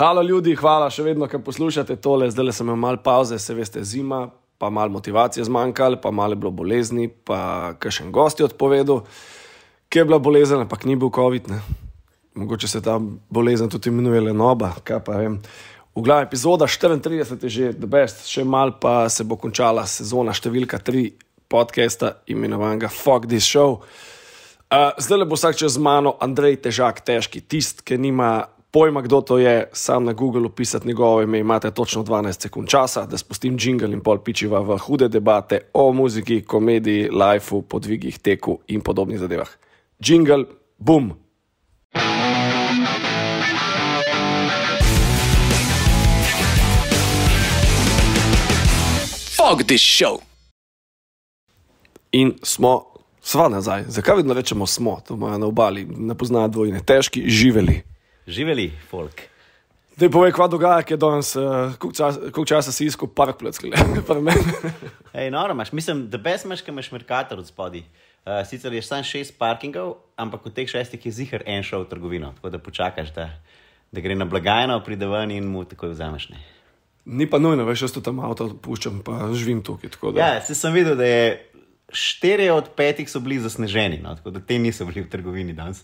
Hvala ljudi, hvala še vedno, ker poslušate tole. Zdaj sem imel malo pauze, se veste, zima, pa malo motivacije zmanjkalo, pa malo bilo bolezni, pa kaj še en gost je odpovedal, ki je bila bolezen, ampak ni bil COVID. Ne. Mogoče se ta bolezen tudi imenuje Lenoba, kaj pa vem. V glavi epizoda 34 je že, the best, še mal pa se bo končala sezona številka 3 podcasta imenovanega Fuck This Show. Uh, zdaj le bo vsak čez mano Andrej Težak, težki, tisti, ki nima pojma, kdo to je, sam na Google pisati njegovo ime, imate točno 12 sekund časa, da spustim jingle in pol pičiva v hude debate o muziki, komediji, lifeu, podvigih, teku in podobnih zadevah. Jingle, boom! Fuck this show. In smo, sva nazaj. Zakaj vedno rečemo smo, to imajo na obali, ne poznajo dvojne, težki, živeli. Živeli, folk. Da je povej, kva dogaja, ki je danes, uh, koliko časa si iskal parkplec, pri meni. Ej, no, imaš, mislim, da best imaš, ki imaš Merkator od spodaj. Uh, sicer je samo šest parkingov, ampak od teh šestih je zihar en šel v trgovino, tako da počakaš, da, da gre na blagajno, pride ven in mu takoj vzameš. Ne. Ni pa nujno, veš, jaz to tam avto puščam, pa živim tukaj. Da... Ja, se sem videl, da je štiri od petih so bili zasneženi, no, tako da te niso bili v trgovini danes.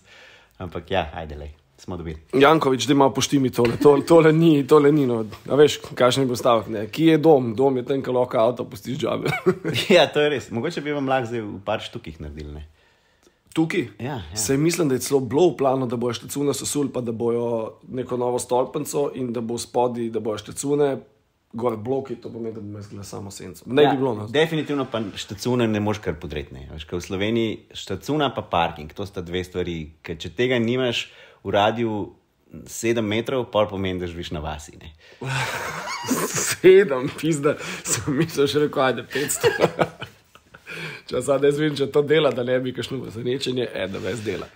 Ampak ja, ajde, le, smo dobili. Jankovič, da ima poštimi tole, tole, tole ni, tole ni. No. A veš, kakšen je postavek, ne? Kje je dom? Dom je ten, ki lahko avto pustiš džabe. ja, to je res. Mogoče bi vam lahko zdaj v par štukih naredili. Ne? Tukaj? Ja, ja. Se mislim, da je celo bilo v planu, da bojo štecune sesul, pa da bojo neko novo stolpnico in da bo spodaj, da bojo štecune, gor bloki, to pomeni, da bo imel samo senco. Ne ja, bi bilo. No. Definitivno pa štacune ne moš kar podreti. ne. Veš, V Sloveniji štacuna pa parking, to sta dve stvari. Ker če tega nimaš v radiju 7 metrov, pol pomeni, da živiš na vasi. Sedem, pizda, sem mislil, še rekel, ajde, 500. če zdaj ne zvem, če to dela, da ne bi kakšno presenečenje, je, da ves dela.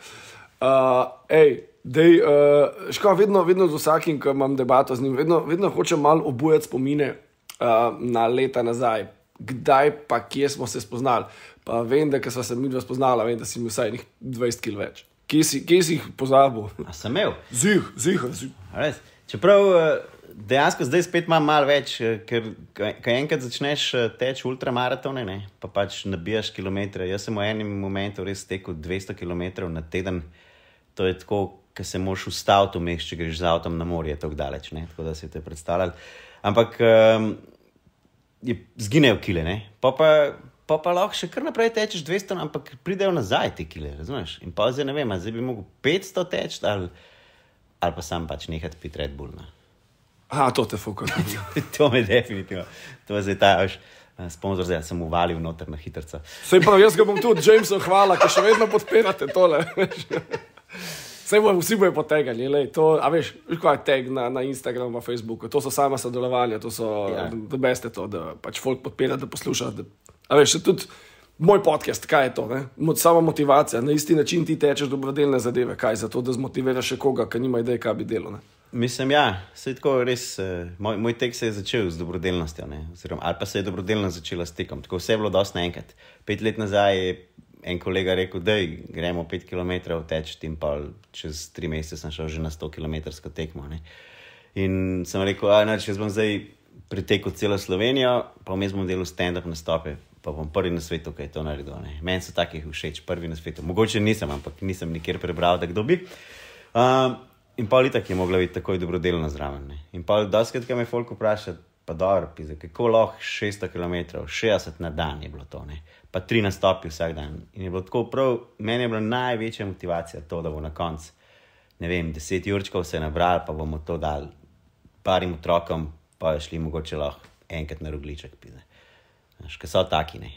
Uh, ej, dej, uh, škoda, vedno, vedno z vsakim, ko imam debato z njim, vedno, vedno hočem malo obujati spomine uh, na leta nazaj, kdaj pa kje smo se spoznali. Pa vem, da smo se mi dva spoznala, vem, da si imel vsaj nekih 20 kg več. Kje si, kje si jih pozabil? A sem imel. Zih, zih, zih. Čeprav eh, dejansko zdaj spet imam malo več, eh, ker ko enkrat začneš eh, teči ultramaratone, ne, pa pač nabijaš kilometre. Jaz sem v enem momentu res tekel 200 km na teden. To je tako, ker se moraš ustaviti vmes, če greš z avtom na morje, tako daleč. Ne, tako da si te predstavljal. Ampak um, je zginejo kile, ne. Pa pa, pa pa lahko še kar naprej tečeš 200, ampak pridejo nazaj te kile, razumeš? In pa zdaj ne vem, zdaj bi mogel 500 teči ali, ali pa sam pač nehati piti Red Bull. No. A, to te fuka. to me definitivno, to je zdaj ta eh, sponzor, zdaj sem uvalil noter na hitrca. Sej prav, jaz ga bom tudi, Jamesu, hvala, ker še vedno podpirate tole. Vse bo, vsi bojo potegali, lej, to, a veš, kaj je tag na, na Instagramu, na Facebooku, to so sama sodelovanja, to so Ja. yeah. beste to, da pač folk podpira, da posluša. Da, a veš, tudi moj podcast, kaj je to, ne? Sama motivacija, na isti način ti tečeš dobrodelne zadeve, kaj za to, da zmotiviraš še koga, ki nima ideje, kaj bi delo. Ne? Mislim, ja, se je tako res. eh, Moj, moj tek se je začel z dobrodelnostjo, ne, oziroma, ali pa se je dobrodelnost začela s tekom. Tako vse je bilo dosti naenkrat. Pet let nazaj je en kolega rekel, da gremo 5 km teč, in pa čez 3 mesece sem šel že na 100 km tekmo. Ne. In sem rekel, da če bom zdaj pretekel celo Slovenijo, pa vmes bom delal stand-up nastope. Pa bom prvi na svetu, ki je to naredil. ne. Meni so takih všeč, prvi na svetu. Mogoče nisem, ampak nisem nikjer prebral, da kdo bi. Um, in pa litak je mogla biti takoj dobrodelno zraven. Ne. In pa doskrat, ki me folk vpraša, pa dobro, pisa, kako lahko 600 km, 60 na dan je bilo to, ne. pa tri nastopi vsak dan. In je bilo tako prav, meni je bila največja motivacija to, da bo na koncu, ne vem, 10 určkov se nabral, pa bomo to dali parim otrokom, pa šli mogoče lahko enkrat na rogliček. Ker so taki, ne,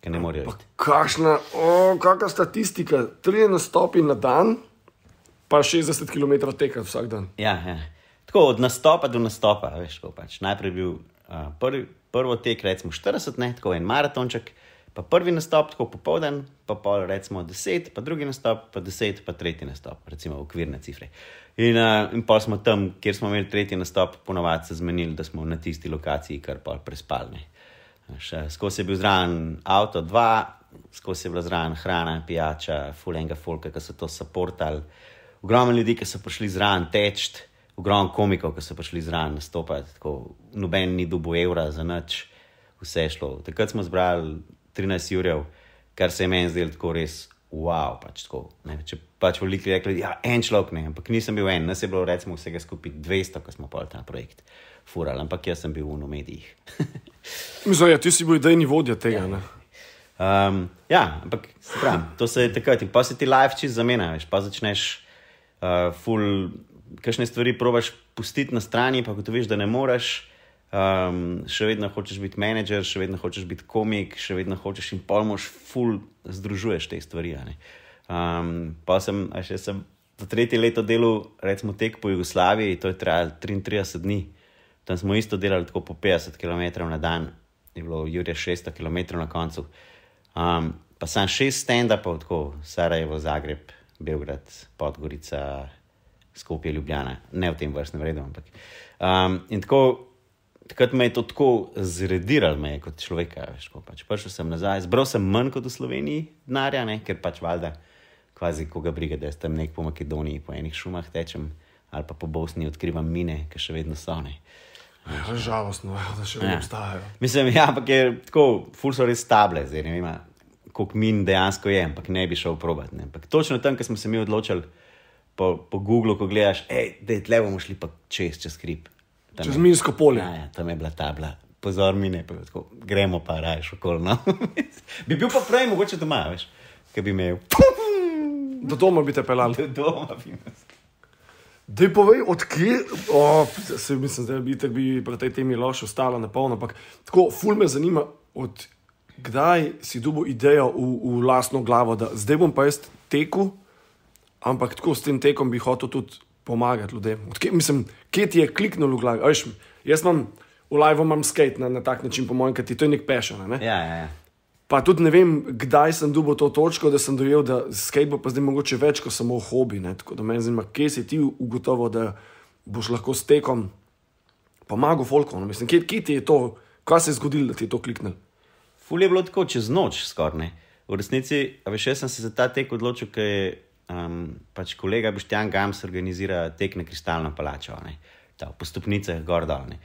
ki ne morejo iti. Kakšna, o, kakšna statistika, tri nastopi na dan, pa 60 km tekati vsak dan. Ja, ja. Tako od nastopa do nastopa, veš, kako pač. Najprej bil uh, prvi, prvo tek, recimo 40, ne, tako en maratonček, pa prvi nastop, tako popoldan, pa pol, recimo 10, pa drugi nastop, pa 10, pa tretji nastop, recimo okvirne cifre. In, uh, in pa smo tam, kjer smo imeli tretji nastop, ponovadi se zmenili, da smo na tisti lokaciji kar pol prespalni. Skozi je bil zraven avto, dva, skozi je bila zraven hrana, pijača, fulenga folka, ki so to supportali. Ogromno ljudi, ki so prišli zraven teč, ogromno komikov, ki so prišli zraven nastopati, tako noben ni dobil evra za nič, vse je šlo. Takrat smo zbrali 13 jurjev, kar se je meni zdelo tako res. Wow, pač tako. Če pač veliki rekli, da ja, je en človek, ne, ampak nisem bil en, nas je bilo recimo vsega skupaj 200, ko smo pa ta projekt furali, ampak jaz sem bil v medijih. Mislim, ja, ti si bil idejni vodja tega. Ja. Um, ja, ampak pravim, to se je takrat in pa se ti life čez zamenjaš, pa začneš uh, full, kakšne stvari probaš pustiti na strani, pa ko to veš, da ne moreš um, še vedno hočeš biti menedžer, še vedno hočeš biti komik, še vedno hočeš in polmoš, ful, združuješ te stvari. Um, pa sem, še sem za tretje leto delal, recimo, tek po Jugoslaviji, to je trajalo 33 dni. Tam smo isto delali tako po 50 km na dan, je bilo Jurija 600 km na koncu. Um, pa sem šest stand-upov, tako Sarajevo, Zagreb, Beograd, Podgorica, Skopje, Ljubljana, ne v tem vrstnem redu. Ampak. Um, in tako takrat me je to tako zrediralo, me kot človeka. Veš, pač prišel sem nazaj, zbral sem manj kot v Sloveniji, denarja, ker pač valjda, kvazi koga briga, da sem nek po Makedoniji, po enih šumah tečem ali pa po Bosni odkrivam mine, ki še vedno so ne. Ja, žalostno je, da še ja. obstajajo. Mislim, ja, ampak je tako, ful so res stable, zdaj ne vem, koliko min dejansko je, ampak ne bi šel probat. Ne. Ampak točno tam, ko smo se mi odločili po, po Googlu, ko gledaš, da je tle bomo šli pa čez, čez skrip. Čez minsko polje. Ja, ja, tam je bila tabla. Pozor, mi ne, pa, tako, gremo pa raje okolno. No. bi bil pa prej mogoče doma, veš, kaj bi imel. Do doma bi te pelali. Do doma bi imel. Da je povej, odkje, oh, se mislim, da bi, bi pri tej temi loš ostala na polno, ampak tako, ful me zanima, od kdaj si dobil idejo v, v lastno glavo, da zdaj bom pa jaz tekel, ampak tako s tem tekom bi hotel tudi pomagati ljudem. Odkje, mislim, kje ti je kliknilo v glavi? Ajš, jaz imam v live, imam skate na, na tak način, po mojem, ker ti to je nek pešen. Ne? Ja, ja, ja. Pa tudi ne vem, kdaj sem dobil to točko, da sem dojel, da skate bo pa zdaj mogoče več kot samo hobi. Ne? Tako da me zanima, kje si ti ugotovil, da boš lahko s tekom pomagal folkom. No? Mislim, kje, kje ti je to, kaj se je zgodilo, da ti je to kliknilo? Ful je bilo tako čez noč, skoraj. V resnici, veš, sem se za ta tek odločil, ker je um, pač kolega Boštjan Gams organizira tek na Kristalno palačo, ne, ta, po stopnicah gor dol. Ne.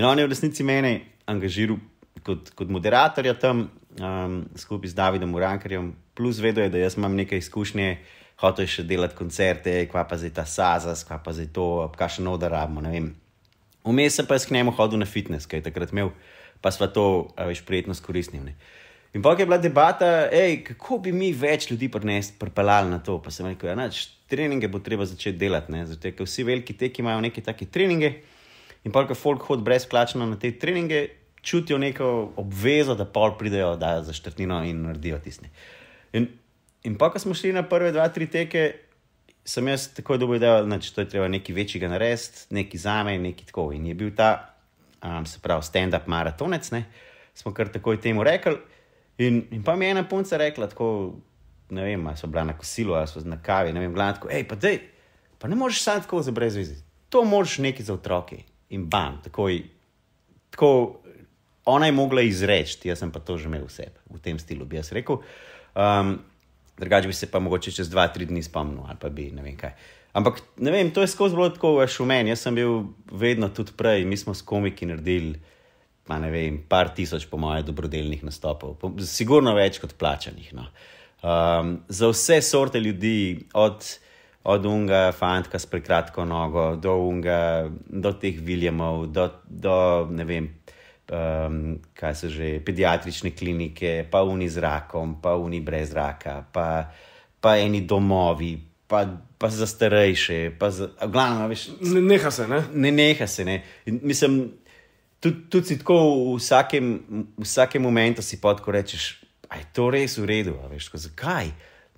In on je v resnici mene angažiral kot, kot moderatorja tam um, skupaj z Davidom Urankarjem, plus vedo je, da jaz imam nekaj izkušnje. Hotel še delati koncerte, kva pa zdaj ta Sazas, kva pa zdaj to, kaj še novo, da rabimo. Vmes sem pa s njim hodil na fitness, kaj takrat imel, pa sva to, veš, prijetno skoristnil. In pa je bila debata, ej, kako bi mi več ljudi pripeljali na to. Pa sem rekel, da ja, treninge bo treba začeti delati, zato ker vsi veliki teki imajo neke take treninge. In pa, ko folk hodi brezplačno na te treninge, čutijo neko obvezo, da pol pridejo za štrtnino in naredijo tisti. In, in pa, ko smo šli na prve dva, tri teke, sem jaz tako dobil da je treba nekaj večjega narediti, nekaj za me, nekaj tako. In je bil ta, um, se pravi, stand-up maratonec, ne? smo kar takoj temu rekli. In, in pa mi je ena punca rekla, tako, ne vem, ali so bila na kosilu ali so na kavi, ne vem, gledaj, tako, hej, pa dej, pa ne moreš samo tako za brezvizi. To moraš neki za otroke. In bam, takoj, tako, ona je mogla izreči, jaz sem pa to že imel vse v tem stilu, bi jaz rekel. Um, drugače bi se pa mogoče čez dva, tri dni spomnil ali pa bi ne vem kaj. Ampak ne vem, to je skozi bilo tako v meni. Jaz sem bil vedno tudi prej, mi smo s komiki naredili pa ne vem, par tisoč, po mojem, dobrodelnih nastopov, sigurno več kot plačanih. No. Um, za vse sorte ljudi, od, od unga, fantka s prekratko nogo, do unga, do teh Williamov, do, do ne vem, um, kaj so že, pediatrične klinike, pa uni z rakom, pa uni brez raka, pa, pa eni domovi. Pa, pa za starejše, pa za. Glavno, veš, ne, neha se, ne? Ne, neha se. Ne. Mislim, tudi tud si tako v vsakem, v vsakem momentu si potko rečeš, da je to res v redu. Veš, tako, zakaj?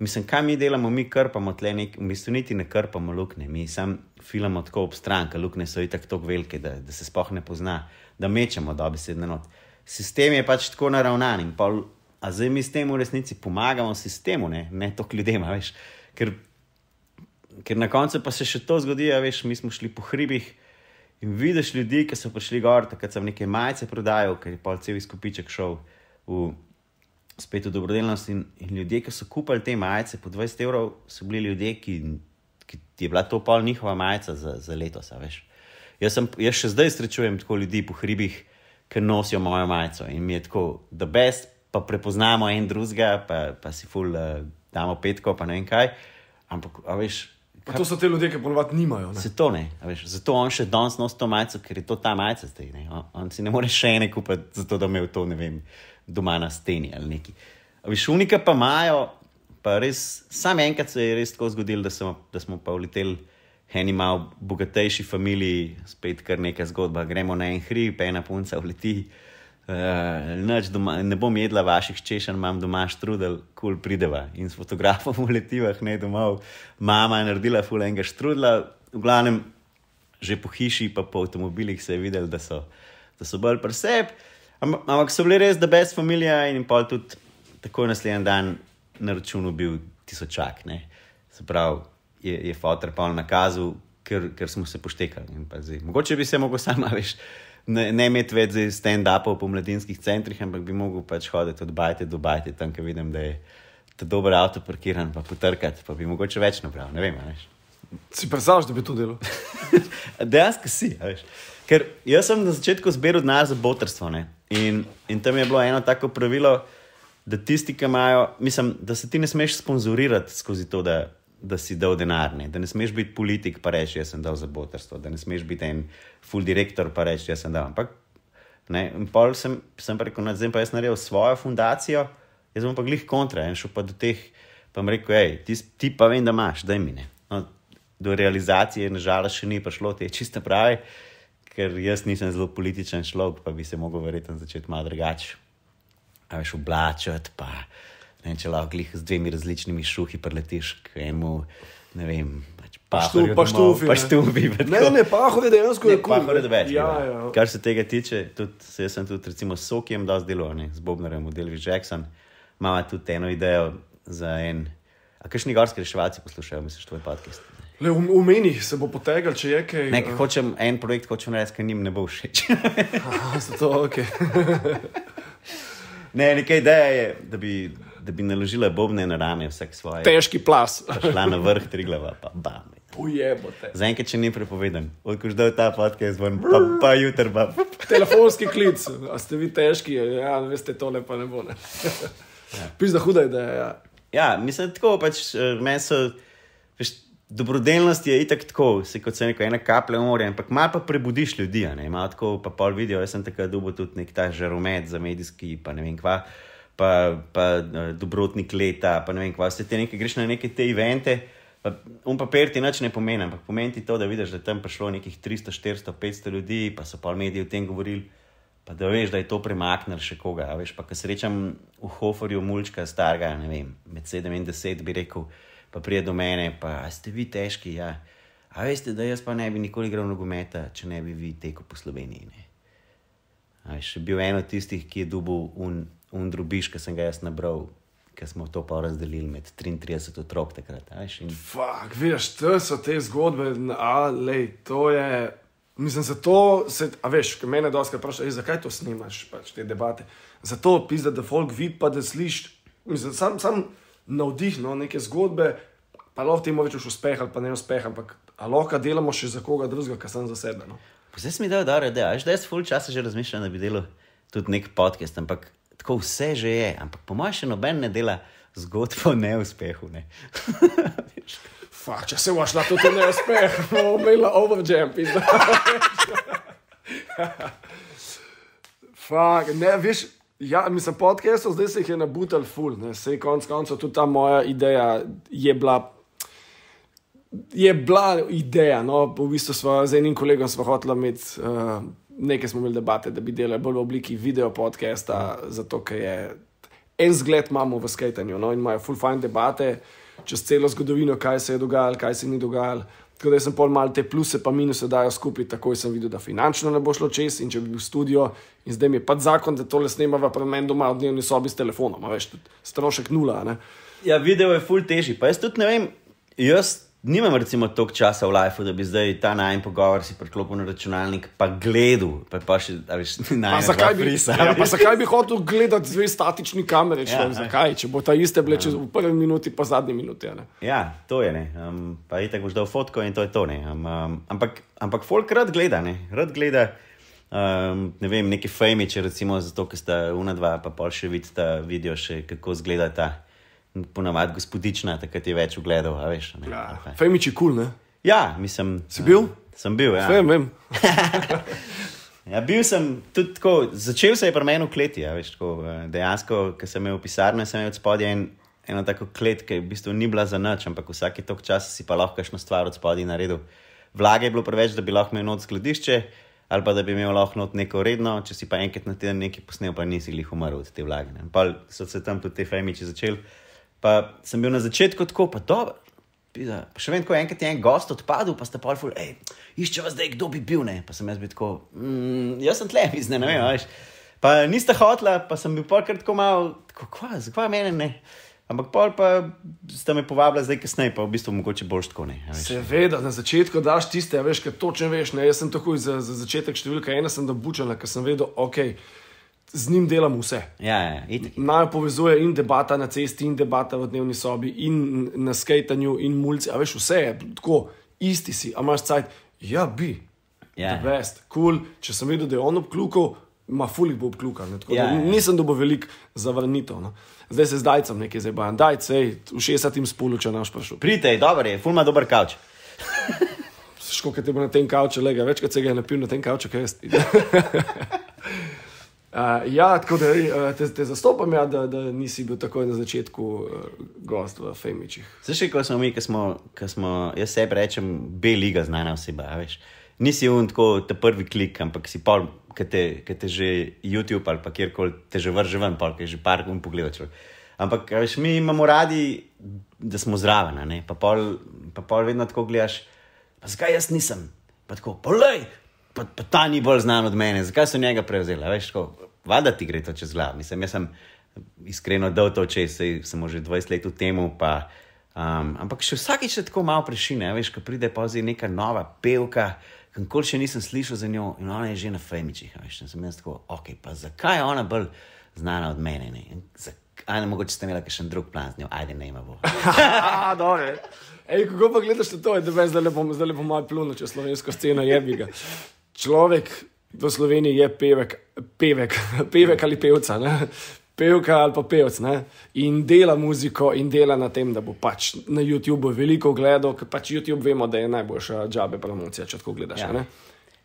Mislim, kaj mi delamo, mi krpamo tle, nek, v bistvu niti ne krpamo lukne, mi sam filamo tako ob stran, ker lukne so itak tako velike, da, da se spoh ne pozna, da mečemo dobi sedne not. Sistem je pač tako naravnan in pol, a zdaj mi s tem v resnici pomagamo sistemu, ne, ne toliko ljudem, veš. Ker, ker na koncu pa se še to zgodi, veš, mi smo šli po hribih. In vidiš ljudi, ki so prišli gor, takrat sem nekaj majice prodajal, ker je pol cel izkupiček šel v spet v dobrodelnost. In, in ljudje, ki so kupili te majice po 20 evrov, so bili ljudje, ki ki je bila to pol njihova majica za, za letos. Jaz, sem, jaz še zdaj srečujem tako ljudi po hribih, ki nosijo mojo majico in mi je tako, da best, pa prepoznamo en drugega, pa, pa si ful, uh, damo petko, pa ne vem kaj. Ampak, a veš. Pa to so te ljudje, ki ponovadi nimajo. Ne? Se to ne, veš, zato on še danes nosi to majico, ker je to ta majica zdaj. Ne? On, on si ne more še ene kupiti, zato da imel to, ne vem, doma na steni ali neki. A veš, unika pa imajo, pa res, sam enkrat se je res tako zgodilo, da, smo- da smo pa uleteli eni malo bogatejši familiji, spet kar neka zgodba. Gremo na en hrib, ena punca uleti. Uh, doma, ne bom jedla vaših češenj, imam doma štrudel, kul cool prideva. In s fotografom uletiva, ne domov. Mama je naredila fulenga štrudla, v glavnem, že po hiši, pa po avtomobilih se je videl, da so, da so bolj preseb. Am- Ampak so bili res, da brez familije in pol tudi takoj naslednji dan na računu bil tisočak. Ne. Se pravi, je, je fotor pa nakazal, ker, ker smo se poštekali. Zdaj, Mogoče bi se mogel sama, veš, ne, ne imeti več stand-upov po mladinskih centrih, ampak bi mogel pač hoditi od bajte do bajte, tam, ker vidim, da je ta dober avto parkiran, pa potrkati, pa bi mogoče več nabral, ne vem, veš. Si predstavljaš, da bi to delal? Dejansko si. veš. Ker jaz sem na začetku zbiral denar za botrstvo. ne. In, in tam je bilo eno tako pravilo, da tisti, ki imajo, mislim, da se ti ne smeš sponzorirati skozi to, da, da si dal denar. Ne. Da ne smeš biti politik, pa reči, jaz sem dal za botrstvo. Da ne smeš biti en full direktor, pa reči, jaz sem dal. Ampak Ne? In pol sem, sem rekel, no, zdaj pa jaz naredil svojo fundacijo, jaz bom pa glih kontra in šel pa do teh, pa jim rekel, hej, ti, ti pa vem, da imaš, daj mi ne. No, do realizacije, nažalost, še ni prišlo, te čiste pravi, ker jaz nisem zelo političen človek, pa bi se mogel verjetno začeti malo drugače. A veš, oblačati, pa ne vem, če lahko glih z dvemi različnimi šuhi preletiš k enemu, ne vem, pač pahorju pa štufi, Pa ne. štufi, Ne, ne, pahor je dejansko Ne, je kul. da več. Ja, ja. Kar se tega tiče, tudi, se jaz sem tudi recimo s Sokijem dosti delal, ne, z Bobnerjem, Delvi Jackson. Imamo tudi eno idejo za en. A kakšni gorski reševalci poslušajo, misliš, tvoj podcast? Le, v, v meni se bo potegal, če je kaj. Nekaj eh, hočem, en projekt hočem narediti, ker njim ne bo všeč. zato, okay. ne, neka ideja je, da bi, da bi naložila bobne na rame, vsak svoje. Težki plas. Šla na vrh Triglava, pa bam. Ujebote. Zaenkrat, če ni prepovedan, odkud dal ta podcast, ven, pa, pa jutr, pa. Telefonski klic, a ste vi težki, ja, veste, tole pa ne bo. Ne. Pisa huda ideja. Ja. Ja, mislim, tako pač eh, meni so. Veš, dobrodelnost je itak tako, se kot se neko ena kaplja morja, ampak malo pa prebudiš ljudi, ne malo tako, pa pol vidijo. Jaz sem takrat dobil tudi nek ta žaromet za medijski, pa ne vem kva, pa, pa eh, dobrotnik leta, pa ne vem kva. Vse te nekaj greš na neke te evente. Pa, um papir ti nič ne pomeni, ampak pomeni ti to, da vidiš, da je tam prišlo nekih 300, 400, 500 ljudi, pa so pa mediji o tem govorili. Pa da veš, da je to premaknil še koga. Veš, pa ko srečam v Hoferju mulčka, starega, ne vem, med 7 in 10, bi rekel, pa pride do mene, pa "A ste vi težki. Ja. A veste, da jaz pa ne bi nikoli igral nogometa, če ne bi vi tekel po Sloveniji. Ne. A veš, bil en od tistih, ki je dubil un, un drubiš, ki sem ga jaz nabral, ki smo to pa razdelili med 33 otrok takrat. Veš, in Fak, vidiš, to so te zgodbe, a lej, to je. Mislim, zato se, a veš, ker mene dosti vprašajo, "Ej, zakaj to snimaš, pač te debate. Zato pizda, da folk vidi, pa da slišiš, mislim, sam, sam navdih, no, neke zgodbe, pa lahko ti mogoče uspeh ali pa ne uspeh, ampak lahko delamo še za koga drugega, kar sem za sebe. No. Zdaj si mi dal, da je, da jaz full časa že razmišljam, da bi delal tudi nek podcast, ampak tako vse že je. Ampak po mojem še noben ne dela zgodbo o neuspehu. Ne? Fak, če se na to tudi ne uspeh, bomo imeli overjump. Fak, ne, veš, ja, mislim, podcastov zdaj se jih je nabutal full, ne, sej konc koncev tudi ta moja ideja je bila. Je bila ideja, no, v bistvu smo z enim kolegom hoteli imeti, uh, nekaj smo imeli debate, da bi delali bolj v obliki video podcasta, zato ker je en zgled imamo v skatanju no, in imajo full fine debate čez celo zgodovino, kaj se je dogajalo, kaj se ni dogajalo. Tako da sem pol mal te pluse pa minuse dajo skupaj, takoj sem videl, da finančno ne bo šlo čez in če bi bil studio in zdaj mi je pač zakon, da tole snemava pred menim doma v dnevni sobi s telefonom, veš, strošek nula, ne. Ja, video je full težji. Pa jaz tudi ne vem, jaz nimam recimo toliko časa v lifeu, da bi zdaj ta najem pogovor si priklopil na računalnik, pa gledal, pa, pa še, veš, Pa zakaj, bi, ja, pa zakaj bi hotel gledati dve statični kameri? Ja, Ja, ne. zakaj? Če bo ta iste bile čez v prvi minuti, pa zadnji minuti. ne? Ja, to je ne. Um, pa itak boš dal fotko in to je to. Ne. Um, um, ampak, ampak folk rad gleda, ne. Rad gleda. Um, ne vem, neki fejmiči, recimo, zato ker sta una dva, pa pol še vidita, vidijo še, kako izgleda ta ponavadi gospodična, takrat je več ugledov, a veš. Ne, Ja, Femič je kul, cool, ne? ja mislim. Si bil? Sem bil, ja. Vem, vem. Ja, bil sem tudi tako, začel se je pri meni v kleti. Ja, veš, tako, eh, dejansko, ko sem imel pisarno, sem imel od spodaj en, eno tako klet, ki v bistvu ni bila za nič, ampak vsake tok časa si pa lahko kakšno stvar od spodaj naredil. Vlage je bilo preveč, da bi lahko imel not skladišče, ali pa da bi imel lahko neko redno, če si pa enkrat na teden nekaj posnel, pa nisi jih umrl od te vlage. ne. Pa so se tam tudi te fejmiči začeli. Pa sem bil na začetku tako, pa dobro. Pizda. Pa še vem, ko je enkrat en gost odpadel, pa ste pa ful, hej, išče vas zdaj, kdo bi bil, ne. Pa sem jaz bil tako, mm, jaz sem tle, mislim, ne vem, veš. Pa niste hotla, pa sem bil polkrat tako mal, tako, kva, zakaj mene ne. Ampak pol pa ste me povabili zdaj kasneje, pa v bistvu mogoče boljš tako ne. veš. Seveda, na začetku daš tiste, veš, kaj točno veš. Ne? Jaz sem takoj za, za začetek številka ena, sem da bučala, ker sem vedel, ok, z njim delam vse. Ja, ja, itak. Naj povezuje in debata na cesti, in debata v dnevni sobi, in na skejtanju, in mulci. A veš, vse je tako, isti si, a imaš cajt, ja, bi. Ja. The best, cool. Če sem videl, da je on obklukal, ima fulih bo obklukal. ne, tako da Ja, ja. Nisem dobil veliko zavrnitev. No. Zdaj se zdaj sem nekaj zabavn. Daj, sej, v 60 spolu, če naš prišel. Pridite, dobro je, ful ima dober kavč. Škoda, da je bil na tem kavču, lega, večkrat se ga je napil na tem kavču, kaj jaz. Uh, ja, tako da uh, te, te zastopam, ja, da, da nisi bil takoj na začetku uh, gost v Femičih. Še ko smo mi, ki smo, ko smo, jaz sebi rečem, B-liga znana oseba, veš. Nisi un tako ta prvi klik, ampak si pol, ki te, ki te že YouTube ali pa kjerkoli te že vrže ven, pol, ki je že par un pogledal. Ampak a veš, mi imamo radi, da smo zraven, pa pol, pa pol vedno tako gledaš, pa zakaj jaz nisem, pa tako, polej. Pa, pa ta ni bolj znan od mene, zakaj so njega prevzeli? a Veš, tako, vada ti gre to čez glavo. Mislim, jaz sem iskreno dal to čez, sej sem že 20 let v tem. Pa, um, ampak še vsakeč se tako malo prešine, veš, ko pride pa zdaj neka nova pevka, kankoli še nisem slišal za njo in ona je že na Femičih. Veš, sem jaz tako, ok, pa zakaj je ona bolj znana od mene? Ne? In zak- A ne mogoče ste imeli še drug plan z njo, ajde ne ima bo. Ah, dobro. Ej, kako pa gledaš na to, da zdaj bom, zdaj bom malo plunil čez slovensko sceno, jebi ga. Človek v Sloveniji je pevek, pevek, pevek ali pevca, ne? pevka ali pa pevc. Ne? In dela muziko, in dela na tem, da bo pač na YouTubu veliko gledal, ker pač YouTube vemo, da je najboljša džabe promocija, če tako gledaš. Ja. Ja.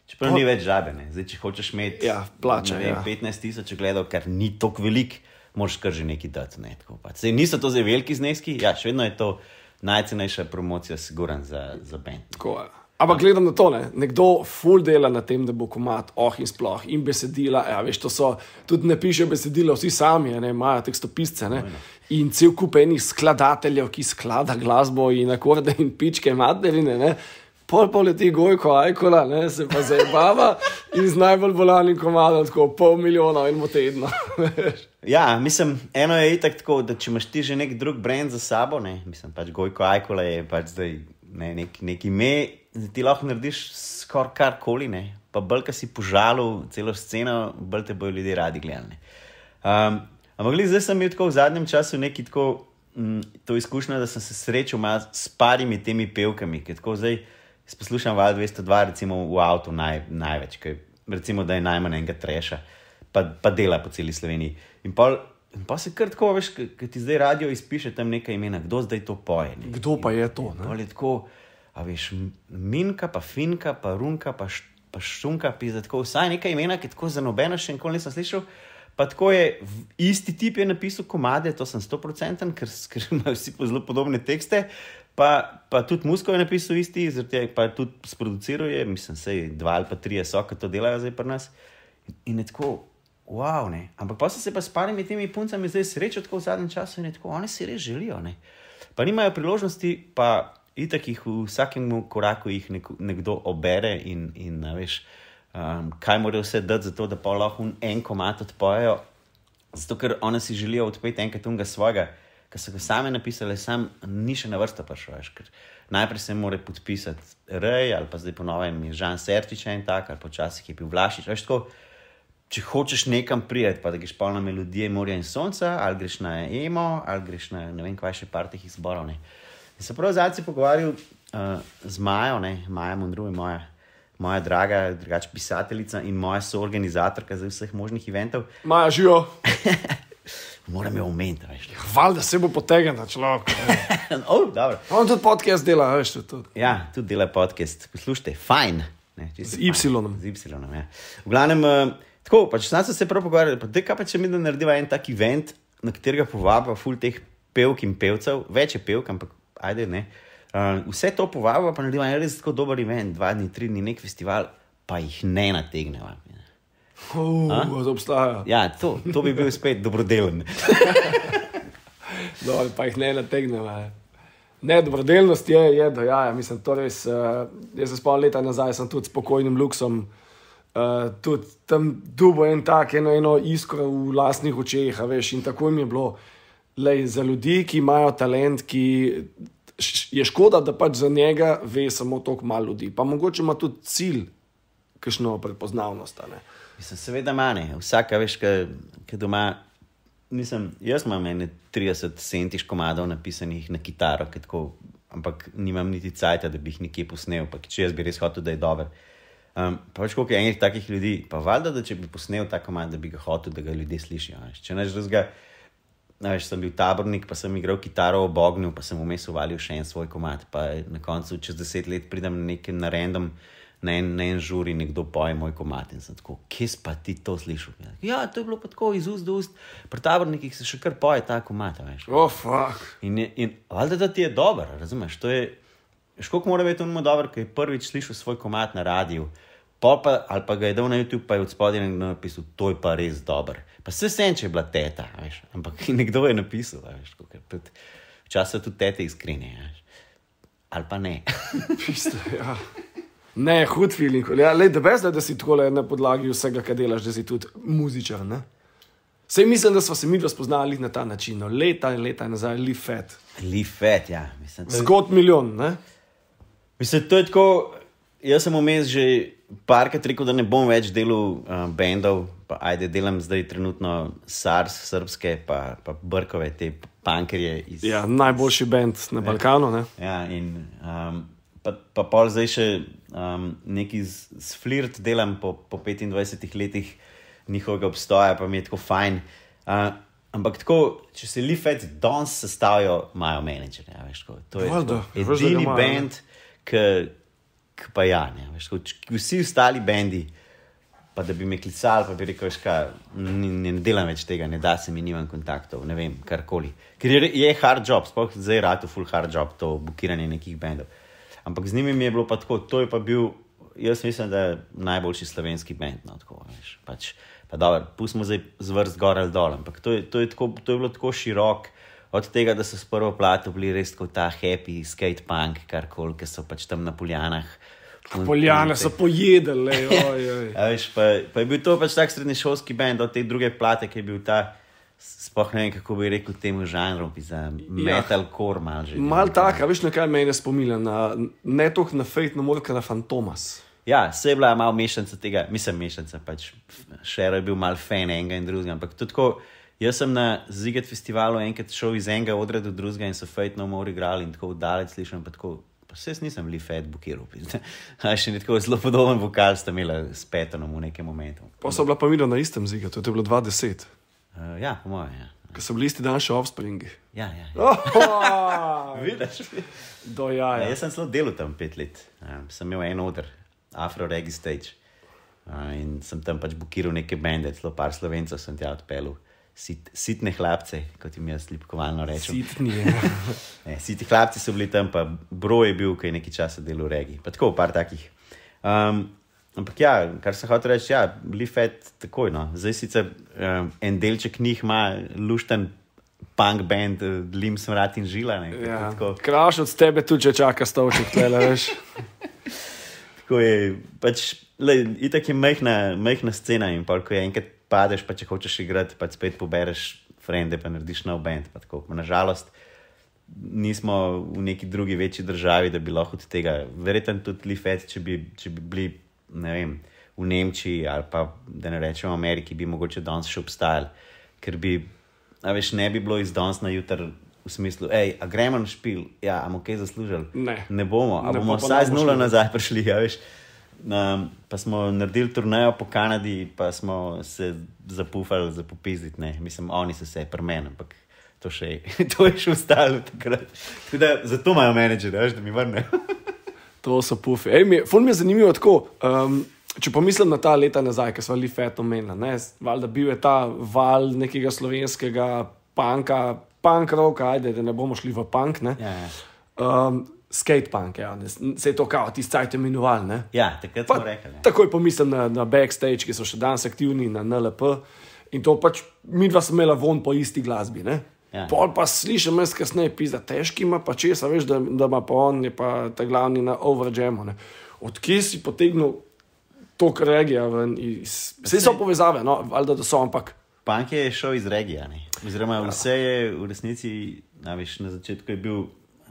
Čeprav ni več žabe, ne. Zdaj, če hočeš imeti Ja, plača, ne vem, ja. 15 tisoč gledov, kar ni tako velik, moraš kar že nekaj dati. Ne, tako pač. Sej, niso to zdaj veliki zneski, ja, še vedno je to najcenejša promocija, siguran za, za bend. Tako je. Ampak gledam na to, ne? nekdo full dela na tem, da bo komat, oh in sploh, in besedila. Ja, veš, to so, tudi ne pišejo besedila, vsi sami, ne, imajo tekstopisce. Ne? In cel kup enih skladateljev, ki sklada glasbo in akorde in pičke materine. Ne? Pol pol leti gojko, ajkola, ne? se pa zabava in z najbolj bolanim komadom, tako pol milijona enemu tednu. veš. Ja, mislim, eno je itak tako, da če imaš ti že nek drug brand za sabo, ne, mislim, pač Gojko Ajkola je pač zdaj ne, nek, nek ime, ti lahko narediš skoraj karkoli, ne, pa bolj, ki si požalil celo sceno, bolj te bojo ljudje radi gledali. Um, ampak gled, zdaj sem imel tako v zadnjem času neki tako, mm, to izkušnjo, da sem se srečal s parimi temi pevkami, ki tako zdaj poslušam Val 202, recimo v avtu naj, največ, ki recimo, da je najmanj enega treša pa, pa dela po celi Sloveniji. In pa, in pa se kar tako, veš, ki ti zdaj radio izpiše tam nekaj imena, kdo zdaj to poje. Ne? Kdo pa je to? Ne? Pol je tako, a veš, minka, pa finka, pa runka, pa, š, pa šunka, pizda, tako vsaj nekaj imena, ki tako za nobeno še nikoli nisem slišal. Pa tako je, isti tip je napisal komade, to sem 100%, ker, ker imajo vsi zelo podobne tekste. Pa, pa tudi Musko je napisal isti, tega pa tudi sproduciral je, mislim, sej dva ali pa tri so, ki to delajo zdaj pri nas. In, in je tako, wow, ne. Ampak pa sem se pa s parimi temi puncami zdaj srečal tako v zadnjem času in je tako, oni si res želijo, ne. Pa nimajo priložnosti, pa itak jih v vsakem koraku jih nek, nekdo obere in, in veš, um, kaj morajo vse dati za to, da pa lahko en komat odpojejo. Zato, ker oni si želijo odpeti enkrat unga svojega. ki so ga sami napisali, sam ni še na vrsto prišel. Najprej se mora podpisati Rej, ali pa zdaj ponovim, je Žan Sertič in tako, ali počasih je bil Vlašič. Veš, tako, če hočeš nekam prijeti, pa da greš polno melodije morja in sonca, ali greš na emo, ali greš na ne vem, kaj še par teh izborov. Ne. In se prav zadnji pogovarjal uh, z Majo, ne, Maja Mondru, moja, moja draga, drugač pisateljica in moja soorganizatorka za vseh možnih eventov. Maja živo. Moram jo omeniti, veš. Hvala, da se bo potegnil človek. oh, dobro. On tudi podcast dela, veš, to tudi. Ja, tudi dela podcast. Poslušajte, fajn. Ne, Z Y-om. fajn. Z Y. Ja. V glavnem, uh, tako, pač sem se prav pogovarjal, pa te kaj pa če mi da narediva en tak event, na katerega povabiva ful teh pevk in pevcev, več je pevk, ampak ajde ne. Uh, vse to povabiva, pa narediva en res tako dober event, dva dni, tri dni, nek festival, pa jih ne nategneva. Uh, obstaja. Ja, to, to bi bil spet dobrodelen. No, pa jih ne nategnemo. Ne, dobrodelnost je, je da ja, mislim, to res. Uh, jaz se spomnim leta nazaj, sem tudi s spokojnim luksom. Uh, tudi tam dubo en tak, eno, eno iskro v lastnih očeh, a veš, in tako jim je bilo. Lej, za ljudi, ki imajo talent, ki je škoda, da pač za njega ve samo toliko malo ljudi. Pa mogoče ima tudi cilj, kakšno prepoznavnost. ne. Mislim, seveda manj, vsaka veš, ki doma. Nisem, jaz imam ene 30 centiš komadov napisanih na kitaro, ki tako, ampak nimam niti cajt, da bi jih nekje posnel. Pa, če jaz bi res hotel, da je dober. Um, pa več koliko je enih takih ljudi, pa valjda, da če bi posnel ta komad, da bi ga hotel, da ga ljudje slišijo. veš. Če neč razga, veš, sem bil tabornik, pa sem igral kitaro ob ognju, pa sem vmes uvalil še en svoj komad. Pa na koncu, čez deset let pridem na neki na random na en, na en žuri nekdo poje moj komat in sem tako, kje pa ti to slišal? Ja, to je bilo pa tako iz ust do ust, pri tabornikih se še kar poje ta komat, veš. Oh, fuck. In, in valjda, da ti je dober, razumeš? To je, školiko mora biti on dober, ki je prvič slišal svoj komat na radiju. Pol Pa, ali pa ga je dal na YouTube, pa je od spodaj nekdo napisal, to je pa res dober. Pa se sem, če je bila teta, veš, ampak nekdo je napisal, veš, ker tudi, včasih so tudi tete iskrene, veš. ali pa ne. Piste, ja. Ne, hud feeling. Ja, da veš, da si tako na podlagi vsega, kar delaš, da si tudi muzičar. Ne? Sej mislim, da smo se mi dva spoznali na ta način, no, leta in leta nazaj, li fet. Lifet, ja. Mislim, je- Zgod milijon, ne? Mislim, to je tako. Jaz sem vmes že parkrat rekel, da ne bom več delal uh, bendov, pa ajde delam zdaj trenutno SARS, srpske, pa, pa brkove, te pankerje iz. Ja, najboljši bend na Balkanu, ne? Ja, in um, pa, pa pol zdaj še um, neki z, z flirt delam po, po 25 letih njihovega obstoja, pa mi je tako fajn. Uh, ampak tako, če se Lifet danes sestavijo, imajo menedžerje. Ja, to je Valjda, tako veš, da ga edini ki ki pa ja, ne, veš, č- vsi ostali bendi. Pa da bi me klicali, pa bi rekel, da ne, ne delam več tega, ne da se mi nimam kontaktov, ne vem, karkoli. Ker je, je hard job, sploh zdaj je rado full hard job, to bukiranje nekih bendov. Ampak z njimi mi je bilo pa tako, to je pa bil, jaz mislim, da je najboljši slovenski bend. No, tako, veš, pač, pa dobro, pustimo zdaj zvrst gor ali dol, ampak to je, to, je tako, to je bilo tako širok. Od tega, da so s prvo plato bili res kot ta happy skate punk, karkoli, ki so pač tam na poljanah. Poljane so pojedele, oj, oj. A veš, pa, pa je bil to pač tak srednješolski bend, od te druge plate, ki je bil ta, sploh ne vem, kako bi rekel temu žanru, bi za metalcore mal že. Mal tak, a veš, na kaj me ne spominja, na, ne toliko na Fate, no morda na Fantomas. Ja, se je bila malo mešanica tega, mislim mešanica, pač še je bil mal fan enega in drugega, ampak tudi tako. Jaz sem na Ziget festivalu enkrat šel iz enega odra do drugega in so Fate no more igrali in tako daleč slišim, pa tako. Pa se jaz nisem bil fed bukiral. A še ne tako zelo podoben vokal sta imela s Petonom v nekem momentu. Pa so bila pa midva na istem zigatu, to je bilo 20, Uh, ja, po mojem. Ja. ko so bili isti dan še offspringi. Ja, ja, ja. Oh, Vidiš? do Ja, jaja. jaz sem zelo delal tam pet let. Um, sem imel en oder, Afro Regi Stage. Uh, in sem tam pač bukiral neke bende, celo par slovencev sem tja odpeljal. Sit, sitne hlapce, kot jim jaz lipkovalno rečem. Sitni. Ne, siti hlapci so bili tam, pa bro je bil, ki je nekaj časa delal v regi. Pa tako, par takih. Um, ampak ja, kar se hoče reči, ja, bili fet takoj. No. Zdaj sicer um, en delček njih ima lušten punk band, uh, Lim smrat in žila. Ne, Ja. Kraš od tebe tudi, čaka stavček, tlele, veš. tako je, pač, le, itak je majhna, majhna scena in pa, ko je enkrat padeš, pa če hočeš igrati, pa spet pobereš frende, pa narediš nov bend. Nažalost, nismo v neki drugi večji državi, da bi lahko od tega, verjetno tudi Lifet, če bi, če bi bili, ne vem, v Nemčiji ali pa da ne rečemo v Ameriki, bi mogoče danes še obstajali, ker bi, a veš, ne bi bilo iz danes na jutr. V smislu, hej, a gremo na špil, ja, bomo kaj zaslužili? Ne. ne bomo, a Ne bomo vsaj z nula nazaj prišli. Ja, veš. Um, pa smo naredili turnejo po Kanadi, pa smo se zapufali za popizditi. ne. Mislim, oni so se premenili, ampak to, še, to je še ostalo takrat. Tako Da, zato imajo menedžerje, da mi vrnejo. To so pufi. Ej, ful mi je zanimivo tako. Um, če pomislim na ta leta nazaj, ki smo bili fet omenjeni, valjda bil je ta val nekega slovenskega panka, punk roka, ajde, da ne bomo šli v punk, ne. Ja, ja. Um, skate punk, ja, ne, se je to kao, ti cajt imenovali, ne. ja, takrat Pa, smo rekli. Ja. takoj pomislim na, na backstage, ki so še danes aktivni na NLP. In to pač mi dva smo imela von po isti glasbi. Ne? Ja. Pol pa slišim, jaz kasneje pisa, težki ima pa česa, veš, da, da ima pa on, je pa ta glavni na overjamu. Odkje si potegnil to, kar regija ven iz. Vse so povezave, no, valjda, da so, ampak Punk je šel iz regije. ne. Oziroma, vse je v resnici, na, veš, na začetku je bil.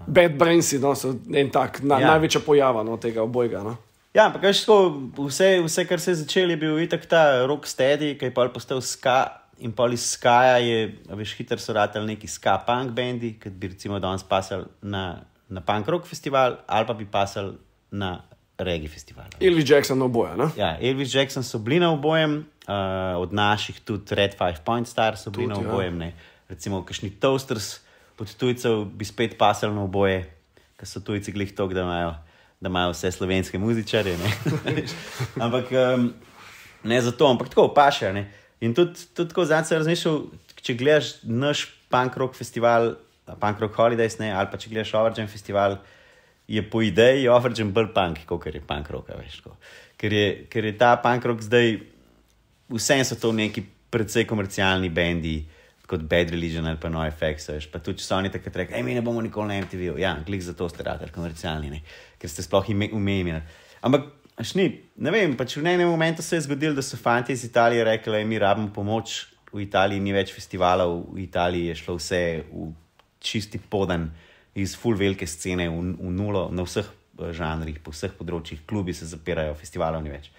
Bad Brainsi no, so en tak na, ja. Ja. največja pojava no, tega obojga. No. Ja, ampak veš, tako, vse, vse, kar se je začelo, je bil itak ta rock steady, ki je pa postal ska. In pol iz skaja je, veš, hitro so ratali neki ska punk bendi, ki bi recimo danes pasali na, na punk rock festival ali pa bi pasali na reggae festival. Elvis Jackson oboje. No? Ja, Elvis Jackson so bili na obojem, uh, od naših tudi Red Five Point Star so bili Tudi, na ja. obojem. Ne. Recimo, kakšni toasters pod tujcev bi spet pasali na oboje, ker so tujci glih tok, da imajo, da imajo vse slovenske muzičare. ampak um, ne zato, ampak tako paše. Ne. In tudi, tudi tako zdaj sem razmišljal, če gledaš naš punk rock festival, punk rock holidays, ne, ali pa če gledaš Overgen festival, je po ideji Overgen bolj punk, kot je punk rock. Veš, ker, je, ker je ta punk rock zdaj, vsem so to neki predvsej komercialni bendi. Kot Bad Religion ali pa NoFX, veš, pa tudi če so oni takrat rekli, mi ne bomo nikoli na MTV. Ja, klik za to ste radili, komercialni, ne? ker ste sploh ime- umejeni. Ampak, až ni, ne vem, pač v enem momentu se je zgodilo, da so fanti iz Italije rekli, mi rabimo pomoč, v Italiji ni več festivalov, v Italiji je šlo vse v čisti podan, iz full velike scene, v, v nulo, na vseh eh, žanrih, po vseh področjih, klubi se zapirajo, festivalov ni več.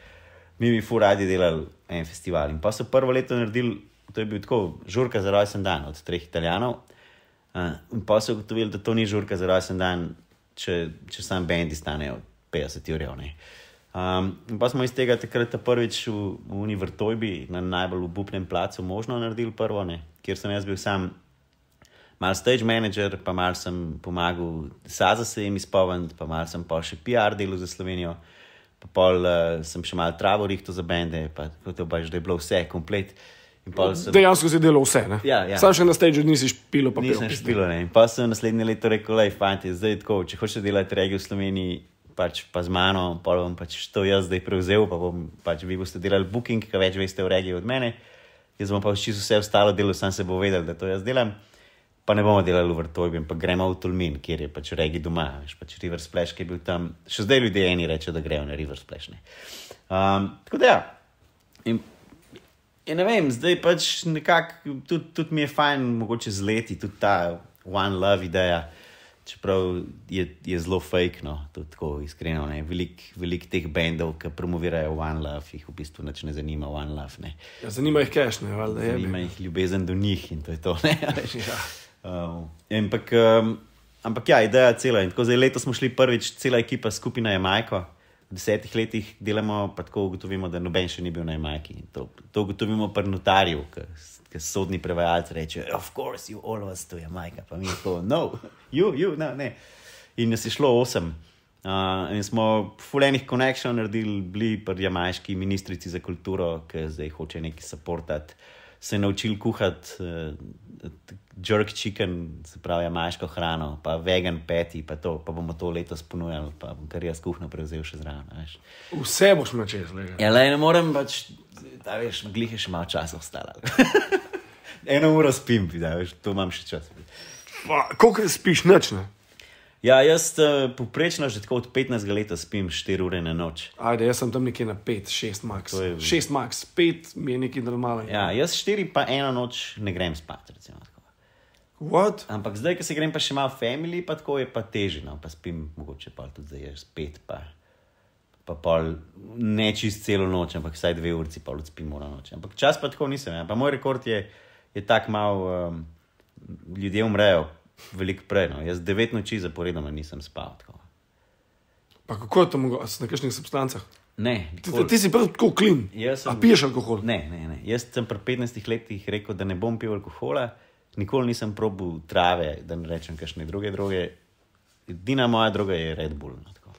Mi bi fu radi delali en festival. In pa so prvo leto naredili, to je bil tako, žurka za rojsten dan od treh italijanov. Uh, in pa so ugotovili, da to ni žurka za rojsten dan, če, če sam bendi stanejo 50 ur. Um, pa smo iz tega takrat ta prvič v, v Univertojbi, na najbolj obupnem placu, možno naredili prvo, ne, kjer sem jaz bil sam mal stage manager, pa mal sem pomagal Saza se jim izpolniti, pa mal sem pa še PR delal za Slovenijo, pa pol uh, sem še mal travo rihto za bende, pa tako to baš, da je bilo vse komplet. Pol sem- Dejansko si delal vse. Ne? Ja, ja. Sam še na stage nisi špilo pa Nisem pil. špilo, ne. In pa sem naslednje leto rekel, lej, fanti, zdaj tako, če hočeš delati regijo v Sloveniji, pač pa z mano, pa bom pač to jaz zdaj prevzel, pa bom pač vi boste delali booking, ki več veste v regiji od mene. Jaz bom pa čisto vse ostalo delal, sam se bo vedel, da to jaz delam. Pa ne bomo delali v Vrtojbi, pa gremo v Tolmin, kjer je pač regi doma, veš, pač River Splash, ki je bil tam. Še zdaj ljudje eni rečejo, da grejo na River Splash. Ne. Um, tako da ja. In Ja, ne vem, zdaj pač nekako tudi, tudi mi je fajn, mogoče z leti, tudi ta One Love ideja. Čeprav je, je zelo fake, no, tudi tako iskreno. Veliko velik teh bendov, ki promovirajo One Love, jih v bistvu ne zanima One Love. Ne. Ja, zanima jih cash, ne, valjda. Zanima jih ljubezen do njih in to je to. Ja. Um, ampak, um, ampak ja, ideja cela. In tako zdaj letos smo šli prvič, cela ekipa skupina je Majko. Desetih letih delamo, pa tako ugotovimo, da noben še ni bil na Jamajki. In To, to ugotovimo pri notarju, ki sodni prevajalci rečejo, of course, you all of us to Jamajka. Pa mi je to, no, you, you, no, ne. In nas je šlo osem. Uh, in smo fulejnih konekšnjev naredili, bili pri jamajški ministrici za kulturo, ki zdaj hoče nekaj supportati. Se je naučil kuhati uh, jerk chicken, se pravi jamajško hrano, pa vegan peti, pa, to, pa bomo to letos ponujali, pa bom kar jaz kuhno prevzel še zraven. Vse boš me čez, le. Ja, le ne morem pač, da veš, glih je še malo časa ostalo. Eno uro spim, da veš, to imam še čas. Koliko spiš noč, ne? Ja, jaz uh, poprečno že tako od 15 let spim 4 ure na noč. Ajde, jaz sem tam nekje na 5, 6 max. Je- 6 max, 5 mi je nekaj normalnega. Ja, jaz 4 pa eno noč ne grem spat. Recimo. What? Ampak zdaj, ko se grem pa še malo family, pa tako je pa teže. No? Pa spim mogoče pa tudi zdaj, spet. Pa, pa pol, ne čist celo noč, ampak vsaj dve uri pa spim na noč. Ampak čas pa tako nisem. Ja. Pa moj rekord je, je tak mal, um, ljudje umrejo veliko prej. No. Jaz devet noči zaporedoma nisem spal. Tako. Pa kako je to mogoče? Na kakšnih substancah? Ne, Ti, ti si prav tako klin. Sem- A piješ alkohol? Ne, ne, ne. Jaz sem pri 15 letih rekel, da ne bom pil alkohola, nikoli nisem probil trave, da ne rečem kakšne druge droge. Edina moja droga je Red Bull. No, tako.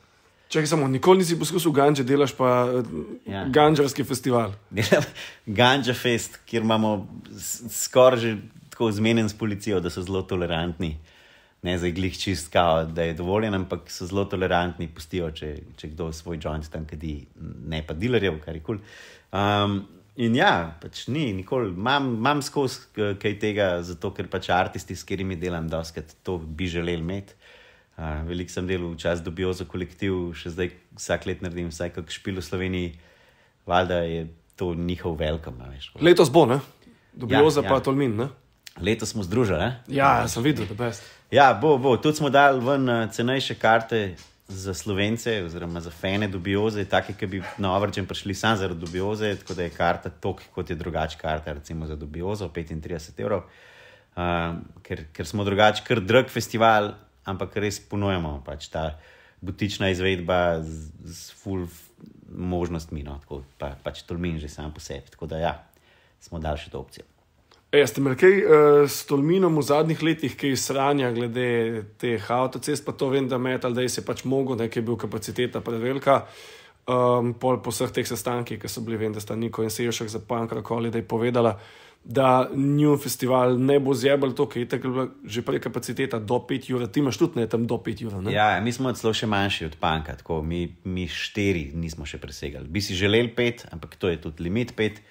Čakaj samo, nikoli nisi poskusil ganče, delaš pa Ja. ja. gančarski festival. Ganja Fest, kjer imamo skoraj že tako zmenjen s policijo, da so zelo tolerantni. Ne za glih čist kao, da je dovoljen, ampak so zelo tolerantni, pustijo, če, če kdo svoj joint tam kadi, ne pa dilerjev, kar je kul. Cool. Um, in ja, pač ni, nikoli, imam, skozi k- kaj tega, zato ker pač artisti, s katerimi delam, doskrat to bi želeli imeti. Uh, Veliko sem delal včasih dobijo za kolektiv, še zdaj vsak let naredim vsaj kak špil v Sloveniji, valjda je to njihov velkom. Letos bo, ne? Dobijo Ja, za ja. pa Tolmin, ne? Letos smo združili. Ne? Ja, sem videl, da best. Ja, bo, bo. Tudi smo dali ven eh, cenejše karte za slovence, oziroma za fene dubioze, take, ki bi na Overčem prišli samo zaradi dubioze, tako da je karta tok, kot je drugače karta, recimo za dubiozo, 35 evrov. Um, ker, ker smo drugače, kar drag festival, ampak res ponujemo pač ta butična izvedba z, z full možnostmi, no, tako pa, pač tolmin že sam po sebi. Tako da ja, smo dali še to opcijo. E, ste imeli kaj uh, s Tolminom v zadnjih letih, kaj sranja glede teh avtocest, pa to vem, da metal, da je pač mogo, da je bil kapaciteta prevelika. Um, pol po vseh teh sestankih, ki so bili, vem, da sta Niko in Sejšek za Pankrokoli, da je povedala, da njun festival ne bo zjebal to, ker je tako že prej kapaciteta do 5 ur, ti imaš tudi ne tam do 5 ur. Ne? Ja, mi smo celo še manjši od Panka, tako mi, mi štiri nismo še presegali. Bi si želeli pet, ampak to je tudi limit pet.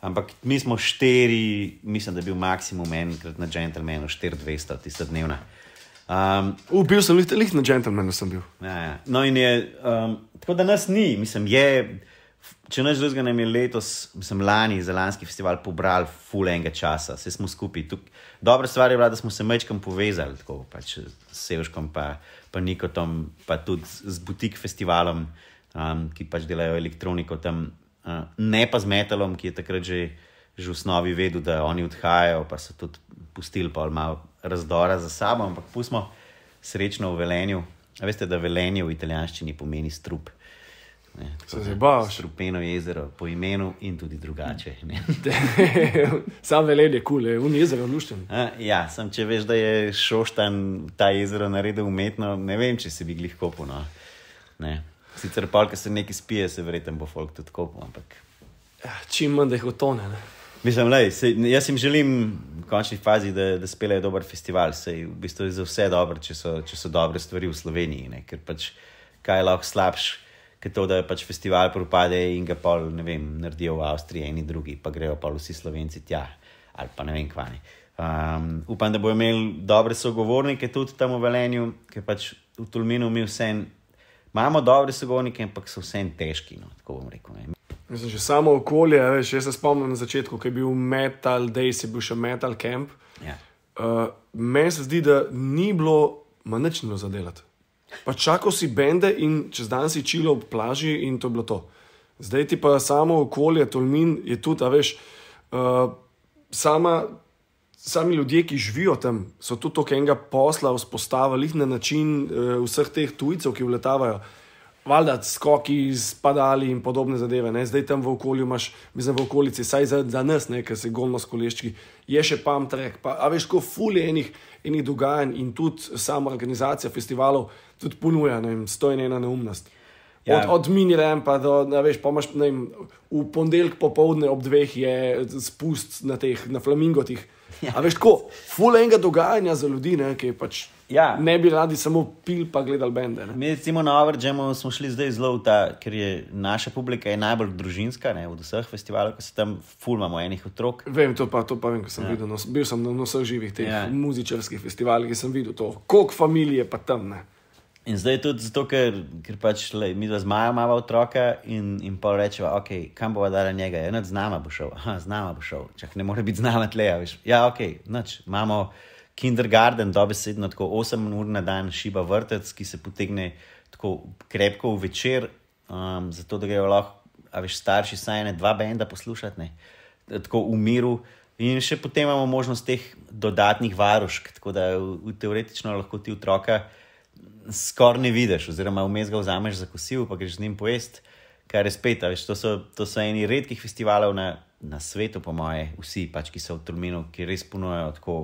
Ampak mi smo štiri, mislim, da je bil maksimum enkrat na Gentlemanu, 4200, tista dnevna. Um, Uh, bil sem lih, lih na Gentlemanu, sem bil. ja, ja. No, in je, um, tako da nas ni, mislim, je, če naš drugega nam je letos, mislim, lani za lanski festival pobrali full enega časa, vse smo skupaj. Tuk, dobra stvar je bila, da smo se mečkam povezali, tako pač s Sevškom, pa, pa Nikotom, pa tudi z z butik festivalom, um, ki pač delajo elektroniko tam, uh, ne pa z metalom, ki je takrat že, že v osnovi vedel, da oni odhajajo, pa so tudi pustili pa malo razdora za sabo, ampak pustimo srečno v Velenju. A veste, da Velenje v italijanščini pomeni strup. Ne, Se zabavaš. Strupeno jezero po imenu in tudi drugače. Sam velen je kul, cool, je jezero lušten. A, Ja, sem če veš, da je Šoštan ta jezero naredil umetno, ne vem, če se bi glih kopal. No. Ne. Sicer pa, ko se nekaj spije, se verjetno bo folk tudi kopal. Ampak... Ja, čim manj da jih otone. Ne? Mislim, lej, sej, jaz jim želim v končni fazi, da, da speljejo dober festival. Sej, v bistvu je za vse dobro, če so, če so dobre stvari v Sloveniji. Ne? Ker pač kaj lahko slabš, kot to, da pač festival propade in ga pol, ne vem, naredijo v Avstriji, eni drugi, pa grejo pa vsi Slovenci tja ali pa ne vem kvani. Um, upam, da bodo imeli dobre sogovornike tudi tam v Velenju, ker pač v Tulminu mi vse imamo dobre sogovornike, ampak so vse težki, no, tako bom rekel. Ne? Mislim, že samo okolje, veš, jaz se spomnim na začetku, ko je bil Metal Days, je bil še Metal Camp. Ja. Uh, Meni se zdi, da ni bilo, ma nič ni bilo zadelati. Pa čakal si bende in čez dan si čilo ob plaži in to je bilo to. Zdaj ti pa samo okolje, Tolmin je tudi, a veš, uh, sama, sami ljudje, ki živijo tam, so tudi toliko enega posla vzpostavili na način uh, vseh teh tujcev, ki vletavajo. Valjda skoki, spadali in podobne zadeve. Ne? Zdaj tam v okolju imaš, mislim, v okolici, saj za, za nas, ker se golmo s koleščki, je še pam trek. Pa, a veš, ko fulje enih, enih dogajanj in tudi sama organizacija festivalov tudi ponuja, ne vem, stojna ena neumnost. Ja. Od, od minirem pa do, a veš, pa imaš, ne vem, v ponedeljek popovdne ob dveh je spust na teh, na flamingotih. Ja. A veš, tako, fulje enega dogajanja za ljudi, ne, ki pač Ja. ne bi radi samo pil pa gledali bende. Ne? Mi, recimo, na Overjamu smo šli zdaj zelo v ta, ker je naša publika je najbolj družinska, ne, od vseh festivalov, ki se tam fulmamo enih otrok. Vem, to pa, to pa vem, ko sem ja. videl. No, bil sem na, na vseh živih teh ja. Muzičarskih festivalih in sem videl to, koliko familije pa tam. Ne. In zdaj tudi zato, ker, ker pač le, mi dva zmaja imamo otroka in, in pa rečemo, ok, kam bova dala njega, eno z nama bo šel, Aha, z nama bo šel, čak ne more biti z nama tle, a veš. Ja, ok, noč, imamo kindergarten, dobesedno tako 8 ur na dan šiba vrtec, ki se potegne tako krepko v večer, um, zato da grejo lahko, a veš, starši saj ne dva benda poslušati, ne, tako v miru. In še potem imamo možnost teh dodatnih varušk, tako da v, v teoretično lahko ti otroka skoraj ne vidiš, oziroma vmes ga vzameš za kosil, pa greš z njim pojest, kar je spet. Veš, to, so, to so eni redkih festivalov na, na svetu, po moje, vsi, pač, ki so v Tulminu, ki res ponujajo tako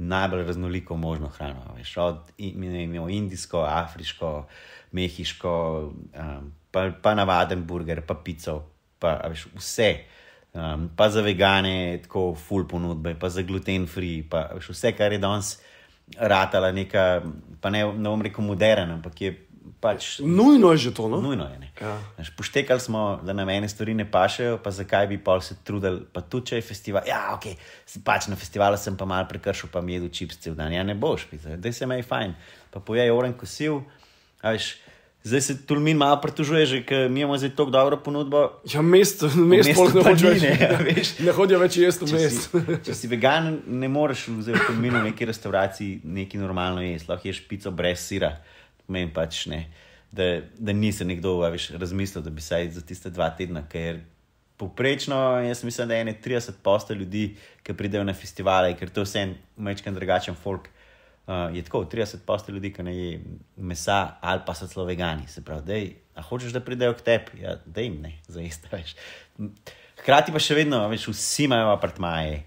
najbolj raznoliko možno hrano. Veš, od imamo indijsko, afriško, mehiško, um, pa, pa navaden burger, pa pico, pa veš, vse. Um, pa za vegane, tako full ponudbe, pa za gluten free, pa veš, vse, kar je danes ratala neka, pa ne, ne bom rekel modern, ampak je pač Nujno je že to, no? nujno. Je, ne. Ja. Poštekali smo, da nam ene stvari ne pašejo, pa zakaj bi pol se trudili, pa tudi če je festival. Ja, ok, pač na festivalu sem pa mal prekršil, pa mi jedu čips cel dan. Ja, ne boš, da se mej fajn. Pa pojej oren kosil. a Veš, zdaj se Tulmin malo pritožuje, že ker mi imamo zdaj tako dobro ponudbo. Ja, mest, mest mestu pol ne ni, več. ne, a veš. Ne hodijo več jesti v Če si, mest. če si vegan, ne moreš v Tulminu v neki restavraciji nekaj normalno jesti, lahko ješ pico brez sira. Meni pač ne. Da, da ni se nekdo veš, razmislil, da bi se za tiste dva tedna, ker Poprečno, jaz mislim, da je ene 30 posta ljudi, ki pridejo na festivale, ker to je vse en mečken drugačen folk. Uh, je tako, 30 posta ljudi, ki ne je mesa ali pa so celo vegani. Se pravi, dej, a hočeš, da pridejo k tebi, ja, da jim ne, za iste več. Hkrati pa še vedno, veš, vsi imajo apartmaje,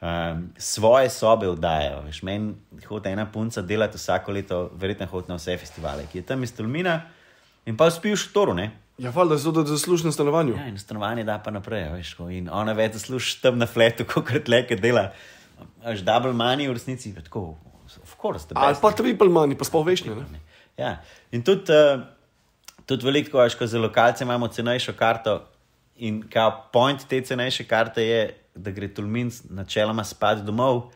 um, svoje sobe oddajajo. Veš, meni hodi ena punca delati vsako leto, verjetno hodi na vse festivale, ki je tam iz Tulmina in pa spi v štoru, ne. Ja, valjda, zato da zaslužiš na stanovanju. Ja, in stanovanje da pa naprej, veš, ko, in ona več zasluži tam na fletu, kot tleke dela. Až double money v resnici, tako, course. Ali pa triple money, pa sploh večne. Ne? Ja. In tudi, uh, tudi veliko, veš, ko za lokalce imamo cenejšo karto. In kao point te cenejše karte je, da gre Tulmin načeloma spat domov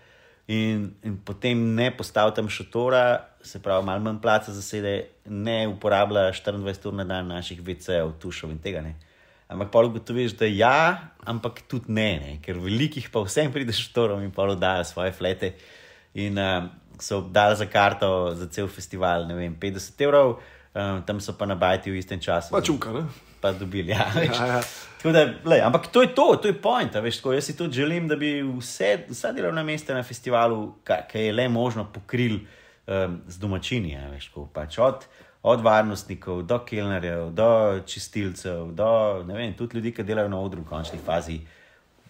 in, in potem ne postavi tam šotora, se pravi, malo manj placa zasede, ne uporablja 24 ur na dan naših VC-jev, tušov in tega ne. Ampak pa ugotoviš, da ja, ampak tudi ne, ne, ker velikih pa vsem prideš štorom in pa oddajo svoje flete. In uh, so dali za karto za cel festival, ne vem, 50 evrov, um, tam so pa nabajati v istem času. Pa čuka, ne? Pa dobili, ja. Ja, ja. Tako Da, lej, ampak to je to, to je point. Veš, tako, jaz si tudi želim, da bi vse, vsa delovna mesta na festivalu, ki je le možno, pokril um, z domačini. a Veš, tako, pač od, od varnostnikov do kelnerjev, do čistilcev, do vem, tudi ljudi, ki delajo na odru v končni fazi.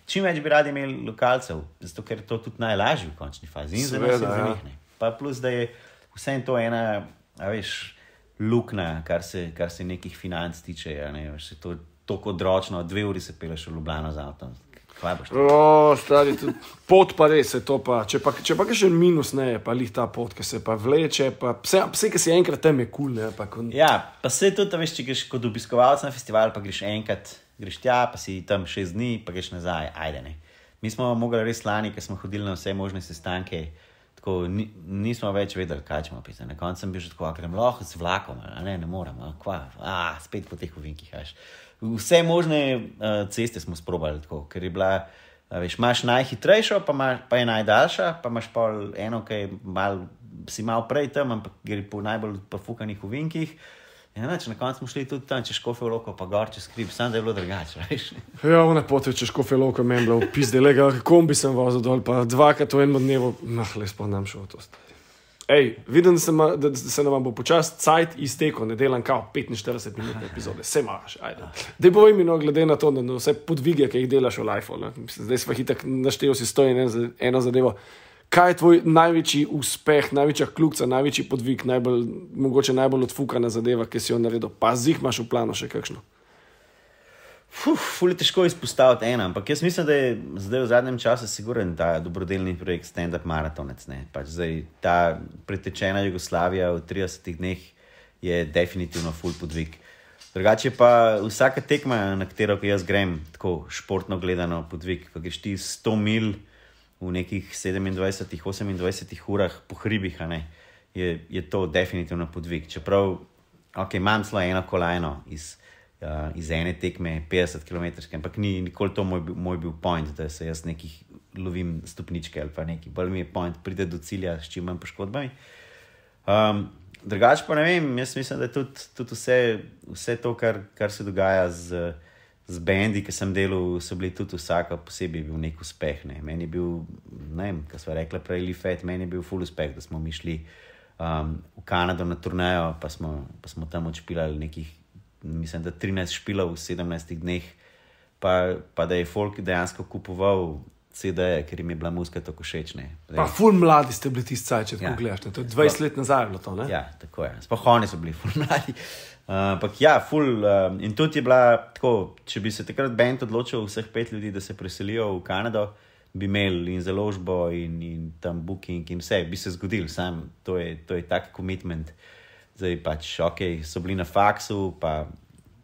Čim več bi radi imeli lokalcev, zato ker je to tudi najlažje v končni fazi. In ja. njih. ne. Pa plus, da je vse to ena, a veš, luknja, kar se, kar se nekih financ tiče. Ne, veš, se to tako odročno, dve uri se peleš v Ljubljano z avtom. O, stari, tudi pot pa res je to. Pa. Če pa, če pa še minus ne je, pa lih ta pot, ki se pa vleče, pa vse, vse ki si enkrat tam je kul, cool, ne. Pa, ko, Ja, pa se tudi, a veš, če greš kot obiskovalec na festival, pa greš enkrat, greš tja, pa si tam šest dni, pa greš nazaj, ajde ne. Mi smo mogli res lani, ker smo hodili na vse možne sestanke. Tako, ni, nismo več vedeli, kaj ćemo pisati. Na koncu sem bil že tako, grem lahko z vlakom, a ne, ne morem, a, kva, a, spet po teh ovinkih. a veš. Vse možne uh, ceste smo sprobali, tako, ker je bila, a veš, imaš najhitrejšo, pa, imaš, pa je najdaljša, pa imaš pol eno, ki je mal, si mal prej tam, ampak gre po najbolj pofukanih ovinkih. Ja, nač, na koncu smo šli tudi tam, čez kofe v loko, pa gor čez skrip, samo da je bilo drugače. Ja, ona pot je češ kofe loko, meni bilo pizde, lega, kombi sem vozil dol, pa dvakrat v enem dnevu, nah, le spomnim šel to. stari. Ej, vidim, da se, ma, da se nam bo počasi cajt iztekel, ne delam kao 45 minut epizode, vse imaš, ajde. Dej povej mi, no, glede na to, da na vse podvige, ki jih delaš v life, ne? Mislim, zdaj smo hitak naštel si stoji eno, za- eno zadevo. Kaj je tvoj največji uspeh, največja kljubca, največji podvig, najbolj, mogoče najbolj odfukana zadeva, ki si jo naredil? Pa zih imaš v planu še kakšno. Fuf, ful je težko izpostaviti eno, ampak jaz mislim, da je zdaj v zadnjem času siguren ta dobrodelni projekt Stand Up Marathonec. ne. Pač zdaj, ta pretečena Jugoslavija v 30 dneh je definitivno ful podvig. Drugače pa vsaka tekma, na katero jaz grem, tako športno gledano podvig, ko greš ti 100 mil v nekih 27, 28 urah po hribih, ne, je, je to definitivno podvig. Čeprav okay, imam zelo eno kolajno iz, uh, iz ene tekme, 50 km, ampak ni nikoli to moj, moj bil point, da se jaz nekih lovim stopničke ali pa nekaj. Bolj mi je point, pride do cilja s čim manj poškodbami. Um, Drugač pa ne vem, jaz mislim, da je tudi, tudi vse, vse to, kar, kar se dogaja z, z bendi, ki sem delal, so bili tudi vsaka posebej bil nek uspeh. Ne. Meni je bil, ne vem, kaj smo rekli prej, Lifet, meni je bil full uspeh, da smo mi šli um, v Kanado na turnajo, pa smo, pa smo tam odšpilali nekih, mislim, da 13 špilov v 17 dneh, pa, pa da je folk dejansko kupoval CD-je, ker jim je bila muska tako všeč. Pa, ful mladi ste bili tisti če tako ja. gledaš. To je 20 let nazaj bilo to. Ne? Ja, tako je. Sploh oni so bili ful mladi. Uh, ampak uh, ja, ful. Uh, in tudi je bila tako, če bi se takrat bend odločil, vseh pet ljudi, da se preselijo v Kanado, bi imeli in založbo in, in tam booking in vse, bi se zgodil, sam to je, to je tak komitment. Zdaj pač, ok, so bili na faksu, pa,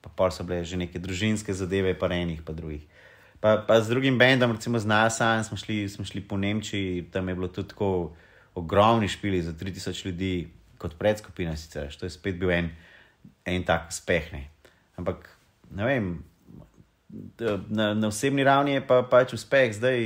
pa pol so bile že neke družinske zadeve, pa enih, pa drugih. Pa, pa z drugim bendom, recimo z NASA, smo šli, smo šli po Nemčiji, tam je bilo tudi tako ogromni špili za 3000 ljudi, kot predskupina. Sicer, to je spet bil en, en tak uspeh. Ne. Ampak ne vem, na, na osebni ravni je pa, pač uspeh, zdaj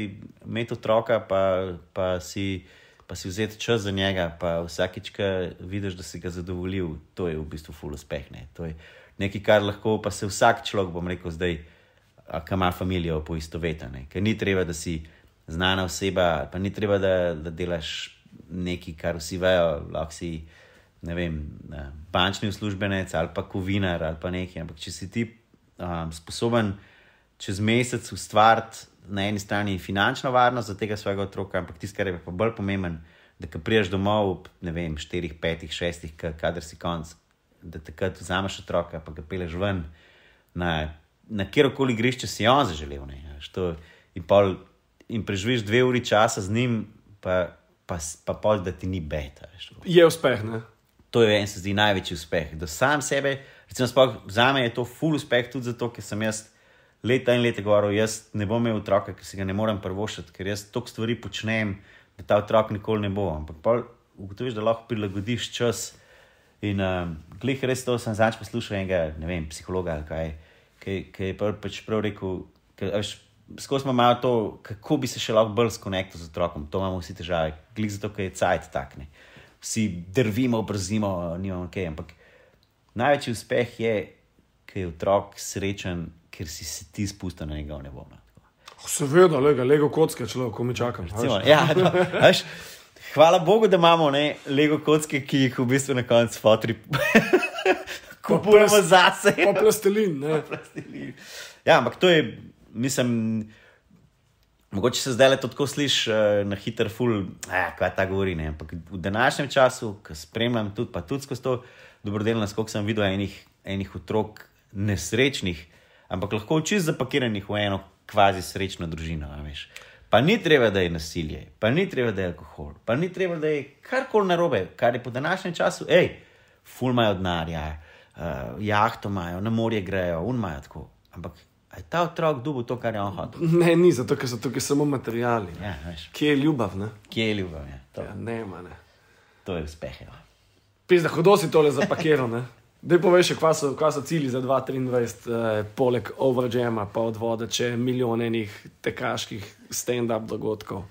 imeti otroka, pa, pa, si, pa si vzeti čas za njega, pa vsakič, ki vidiš, da si ga zadovoljil, to je v bistvu full uspeh. Ne. To je nekaj, kar lahko pa se vsak človek, bom rekel, zdaj ki ima družino poistovetene. Ker ni treba, da si znana oseba, pa ni treba, da, da delaš nekaj, kar vsi vejo, lahko si vem, bančni uslužbenec ali pa kovinar ali pa nekaj. Ampak če si ti um, sposoben čez mesec ustvariti na eni strani finančno varnost za tega svojega otroka, ampak tisto, kar je pa bolj pomemben, da ko priješ domov, ne vem, štirih, petih, šestih, kader si konc, da takrat vzameš otroka, pa ga peleš ven. Na na kjerkoli igrišče si on zaželel. Ne, to, in, pol, in preživiš dve uri časa z njim, pa, pa, pa pol, da ti ni beta. Je uspeh. Ne? To je en, se zdi, največji uspeh. Da sam sebe, recimo, spoh, za me je to full uspeh tudi zato, ker sem jaz leta in leta govoril, jaz ne bom imel otroka, ker si ga ne morem prvošiti, ker jaz toliko stvari počnem, da ta otrok nikoli ne bo. Ampak pa ugotoviš, da lahko prilagodiš čas. In uh, glej, res to sem zadnjič poslušal enega, ne vem, psihologa ali kaj ki je pač prav rekel, skozi imamo to, kako bi se še lahko bolj skonektil z otrokom. To imamo vsi težave, glik zato, ker je cajt takne. Vsi drvimo, brzimo, nimamo kaj. Ampak največji uspeh je, ker je otrok srečen, ker si se ti spustil na njegov nebo. Seveda, lega, lego kocke, če lahko mi čakam. Recimo, ja, no, veš, hvala Bogu, da imamo ne, lego kocke, ki jih v bistvu na koncu fotri. kupujemo zase. Pa plastelin. plastelin. Ja, ampak to je, mislim, mogoče se zdaj le tako slišiš uh, na hiter, ful, eh, kaj ta govori. Ne? Ampak v današnjem času, ko spremljam tudi, pa tudi skozi to dobrodelnost, koliko sem videl enih, enih otrok nesrečnih, ampak lahko čist zapakiranih v eno kvazi srečno družino. Pa ni treba, da je nasilje, pa ni treba, da je alkohol, pa ni treba, da je karkoli narobe, kar je po današnjem času, hej, fulmajo denarja, uh, jahto imajo, na morje grejo, unimajo tako. Ampak je ta otrok dubu to, kar je on hotel? Ne, ni zato, ker so tukaj samo materiali. Ja, Kje je ljubav? Ne? Kje je ljubav? Ja, to. Ja, nema, ne. To je uspeh. Ja. Pisa, hodo si tole zapakiral. Da poveš, kaj so, kaj so cilji za 2023, eh, poleg overjama, pa od vode, če je milijon enih tekaških stand-up dogodkov.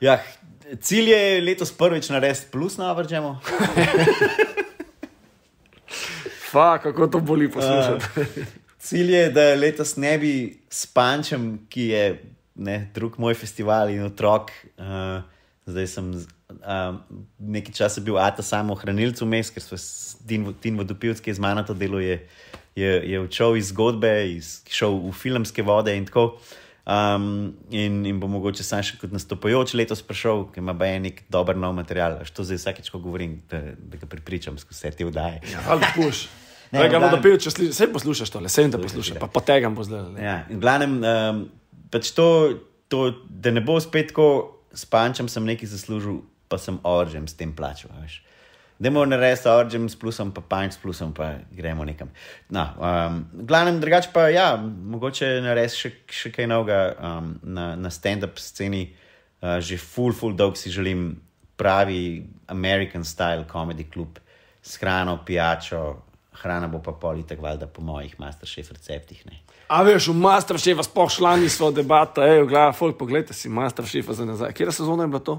Ja, cilj je letos prvič narediti plus na overjamu. Fa, kako to boli poslušati. Uh, cilj je, da letos ne bi s Pančem, ki je ne, drug moj festival in otrok. Uh, zdaj sem uh, nekaj časa bil ata samo hranilcu vmes, ker so Tin Vodopilc, ki je z mano to delo, je, je, je odšel iz zgodbe, iz, šel v filmske vode in tako. Um, in, in bo mogoče sam še kot nastopajoč letos prišel, ki ima en nek dober nov material. Što zdaj vsakeč, ko govorim, da, da ga pripričam skozi vse te vdaje. Ja, ali puš. Ne, ga bodo pil, če vse poslušaš, tole, vse te poslušaš, pa potegam bo zdaj. Ja, in glavnem, um, pač to, to, da ne bo spet tako, s pančem sem nekaj zaslužil, pa sem oržem s tem plačal. Demo narediti oržem s plusom, pa panč s plusom, pa gremo nekam. No, um, glavnem, drugače pa ja, mogoče narediti še, še kaj novega um, na, na stand-up sceni. Uh, že full, full dolg si želim pravi American style comedy klub s hrano, pijačo, hrana bo pa politek, valjda po mojih masterchef receptih. Ne. A veš, v Masterchefa sploh šla nismo debata, ej, gledaj, folk, pogledaj si Masterchefa za nazaj. Kje sezona je bila to?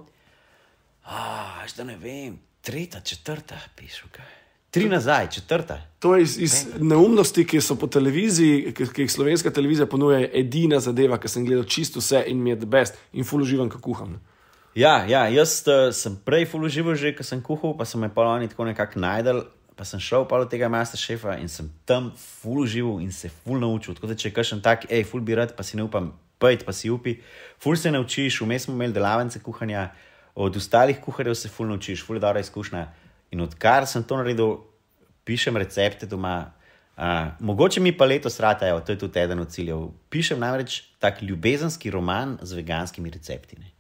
Ah, zdaj ne vem, tretja, četrta, pišu kaj. Tri nazaj, četrta. To je iz, iz neumnosti, ki so po televiziji, ki, ki jih slovenska televizija ponuja, edina zadeva, ki sem gledal čisto vse in mi je the best in full uživam, kako kuham. Ja, ja jaz uh, sem prej full užival že, ko sem kuhal, pa so me pa oni tako nekako najdel. Pa sem šel pa do tega masterchefa in sem tam full užival in se full naučil. Tako da če kažem tak, hej, full bi rad, pa si ne upam, pojdi pa si upi. Full se naučiš, vmes smo imeli delavnice kuhanja, od ostalih kuharjev se full naučiš, full je dobra izkušnja. In odkar sem to naredil, pišem recepte doma. Uh, mogoče mi pa letos ratajo, to je tudi eden od ciljev. Pišem namreč tak ljubezenski roman z veganskimi recepti. ne.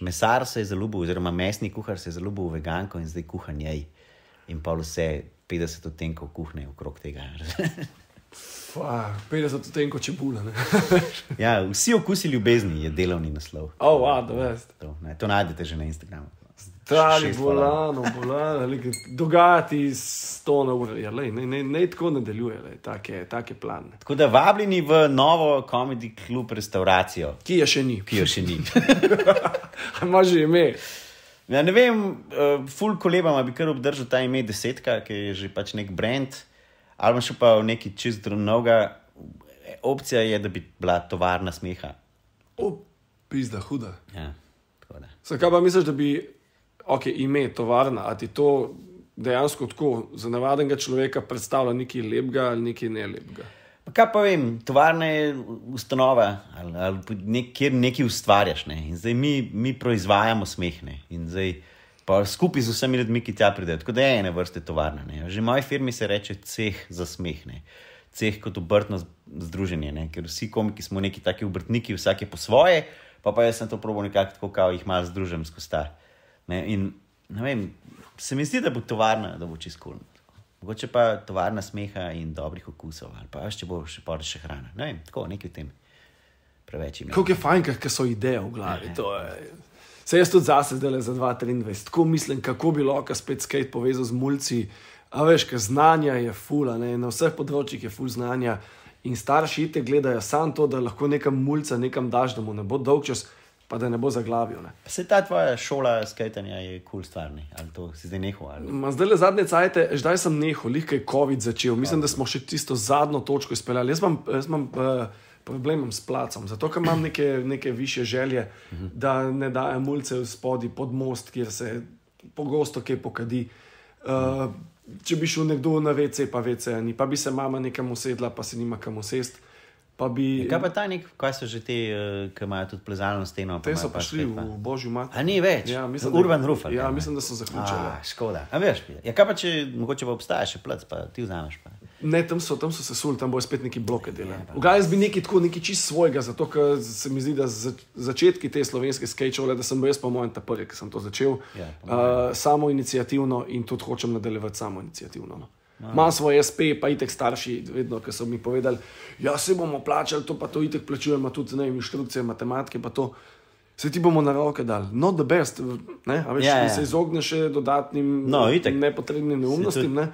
Mesar se je zaljubil, oziroma mesni kuhar se je zaljubil v veganko in zdaj kuha njej. In pa vse 50 odtenkov kuhne okrog tega. Fa, 50 odtenkov čebula. ja, vsi okusi ljubezni je delovni naslov. oh, wow, the best. To, ne, to najdete že na Instagramu. Followers. bolano, bolano, like, dogajati s to na uro. Ja, lej, ne, ne, ne tako nadaljuje, lej, tak je, tak je plan. Tako da vabljeni v novo komedi klub restauracijo, Ki je še ni? ki jo še ni. Ima že ime. Ja, ne vem, uh, full kolebama bi kar obdržal ta ime desetka, ki je že pač nek brand, ali pa še pa v neki čist drugega. Opcija je, da bi bila tovarna smeha. O, pizda, huda. Ja. Zakaj pa misliš, da bi, ok, ime, tovarna, a ti to dejansko tako za navadnega človeka predstavlja nekaj lepega ali nekaj nelepega? Kaj pa vem, tovarna je ustanova, ali, ali nek, kjer nekaj ustvarjaš. Ne? In zdaj mi, mi proizvajamo smeh. Ne? In zdaj pa skupaj z vsemi ljudmi, ki tja pridejo. Tako da je ena vrsta tovarna. Ne? Že v moji firmi se reče ceh za smeh. Ne? Ceh kot obrtno združenje, ne? ker vsi komiki smo neki taki obrtniki, vsak je po svoje, pa, pa jaz sem to probo nekako tako, kao jih malo združim skozi ta. Ne? In ne vem, se mi zdi, da bo tovarna, da bo čist kul. Mogoče pa tovarna smeha in dobrih okusov, ali pa če bo še pa še hrana. Ne vem, tako nekaj v tem. Preveč je. Kako je fajn, ker so ideje v glavi. Se jaz tudi zase zdaj le za 2023, tako mislim, kako bi lahko spet skate povezal z mulci. A veš, ker znanja je fula, ne? na vseh področjih je ful znanja. In starši te gledajo samo to, da lahko nekam mulca nekam daš, da mu ne bo dolg čas, pa da ne bo zaglavil. Ne? Se ta tvoja šola skajtanja je kul cool stvar, ne? ali to si zdaj nehal? Ali... Ma Zdaj le zadnje cajte, zdaj sem nehal, lihka je COVID začel. Mislim, da smo še tisto zadnjo točko izpeljali. Jaz imam, jaz imam uh, problem s placom, zato ker imam neke, neke više želje, da ne dajem mulce v spodi pod most, kjer se pogosto kaj pokadi. Uh, če bi šel nekdo na WC, pa WC ni, pa bi se mama nekam usedla, pa se nima kam usest. Pa bi, Kaj pa ta nek, kaj so že te, uh, ki imajo tudi plezalno steno? pa te so pa prišli pa- v Božjo mat. A ni več, Ja, mislim, Urban Roof. ali Ja, ne? mislim, da so zaključili. A, škoda. A veš, ja, kaj pa če mogoče pa obstaja še plec, pa ti vzameš. Pa. Ne, tam so, tam so se suli, tam bo spet neki bloke delali. V Gajs bi nekaj tako, nekaj čist svojega, zato ker se mi zdi, da za, začetki te slovenske sketchove, da sem bil jaz po mojem ta prvi, ki sem to začel, Ja, po uh, samo inicijativno in tudi hočem nadaljevati samo inicijativno. No. Imam svoj SP, pa itek starši, vedno, ki so mi povedali, ja, se bomo plačali, to pa to itek plačujemo, tudi ne inštrukcije, matematike, pa to. Se ti bomo na roke dali, not the best, ne, a veš, Ja, ja, ja. ja. se izogneš še dodatnim No, itak. nepotrebnim neumnostim. Ne?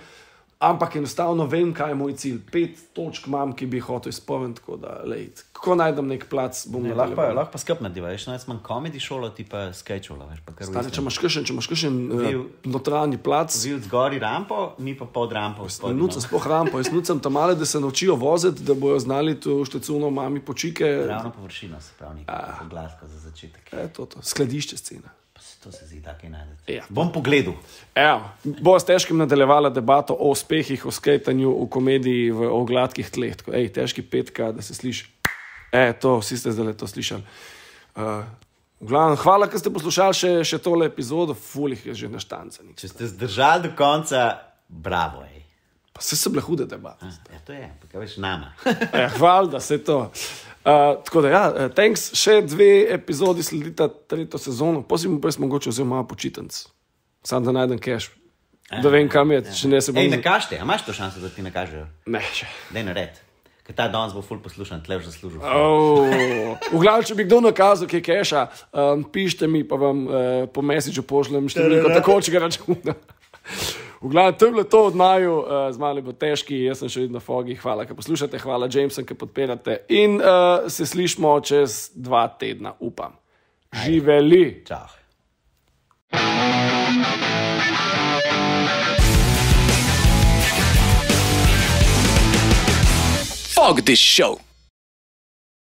Ampak enostavno vem, kaj je moj cilj. Pet točk imam, ki bi hotel izpolniti. tako da, lej, Ko najdem nek plac, bom Ne, lahko, pa, lahko pa skupaj nadiva, veš, jaz imam komedi šolo, ti pa sketch šolo, veš, pa kar Stane, če imaš kakšen, če imaš Vil- uh, notranji plac, Zil zgori rampo, mi pa pod rampo. nucam no. sploh rampo, jaz nucam tam male, da se naučijo voziti, da bojo znali to štecuno mami počike. Ravno površino, se pravi, nekaj glaska za začetek. E, to, to. Skladišče scena. To se zdi, da kaj najdete. Ja. Bom pogledal. Evo, bo s težkim nadaljevala debato o uspehih, o skejtanju, v komediji, v, o gladkih tleh. Tako, ej, težki petka, da se sliši. E, to, vsi ste zdaj to slišali. Uh, v glavnem, hvala, ker ste poslušali še, še tole epizodo, fulih je že naštancanih. Če ste zdržali do konca, bravo. Ej. Pa se so bile hude debate. Ja, to je, pa kaj veš nama. Ja, hvala, da se to. Uh, tako da, ja, uh, thanks, še dve epizodi sledita tretjo sezono, posebej pa sem mogoče vzel malo počitnic. Sam da najdem cash. Da vem, kam je, če ne se bom. Ej, ne kažete, a imaš to šanso, da ti ne kažejo? Ne, še. Dej nared. ker ta danes bo ful poslušan, tle že zaslužil. Oh. V glavnem, če bi kdo nakazal, kaj je keša, um, pišite mi, pa vam uh, po mesiču pošljem številko takočega računa. V glavnem, to je bilo to od naju, uh, z mali bo težki, jaz sem še vedno fogi. Hvala, ker poslušate, hvala Jamesom, ker podpirate. In uh, se slišmo čez dva tedna, upam. Živeli! Čau. Fuck this show.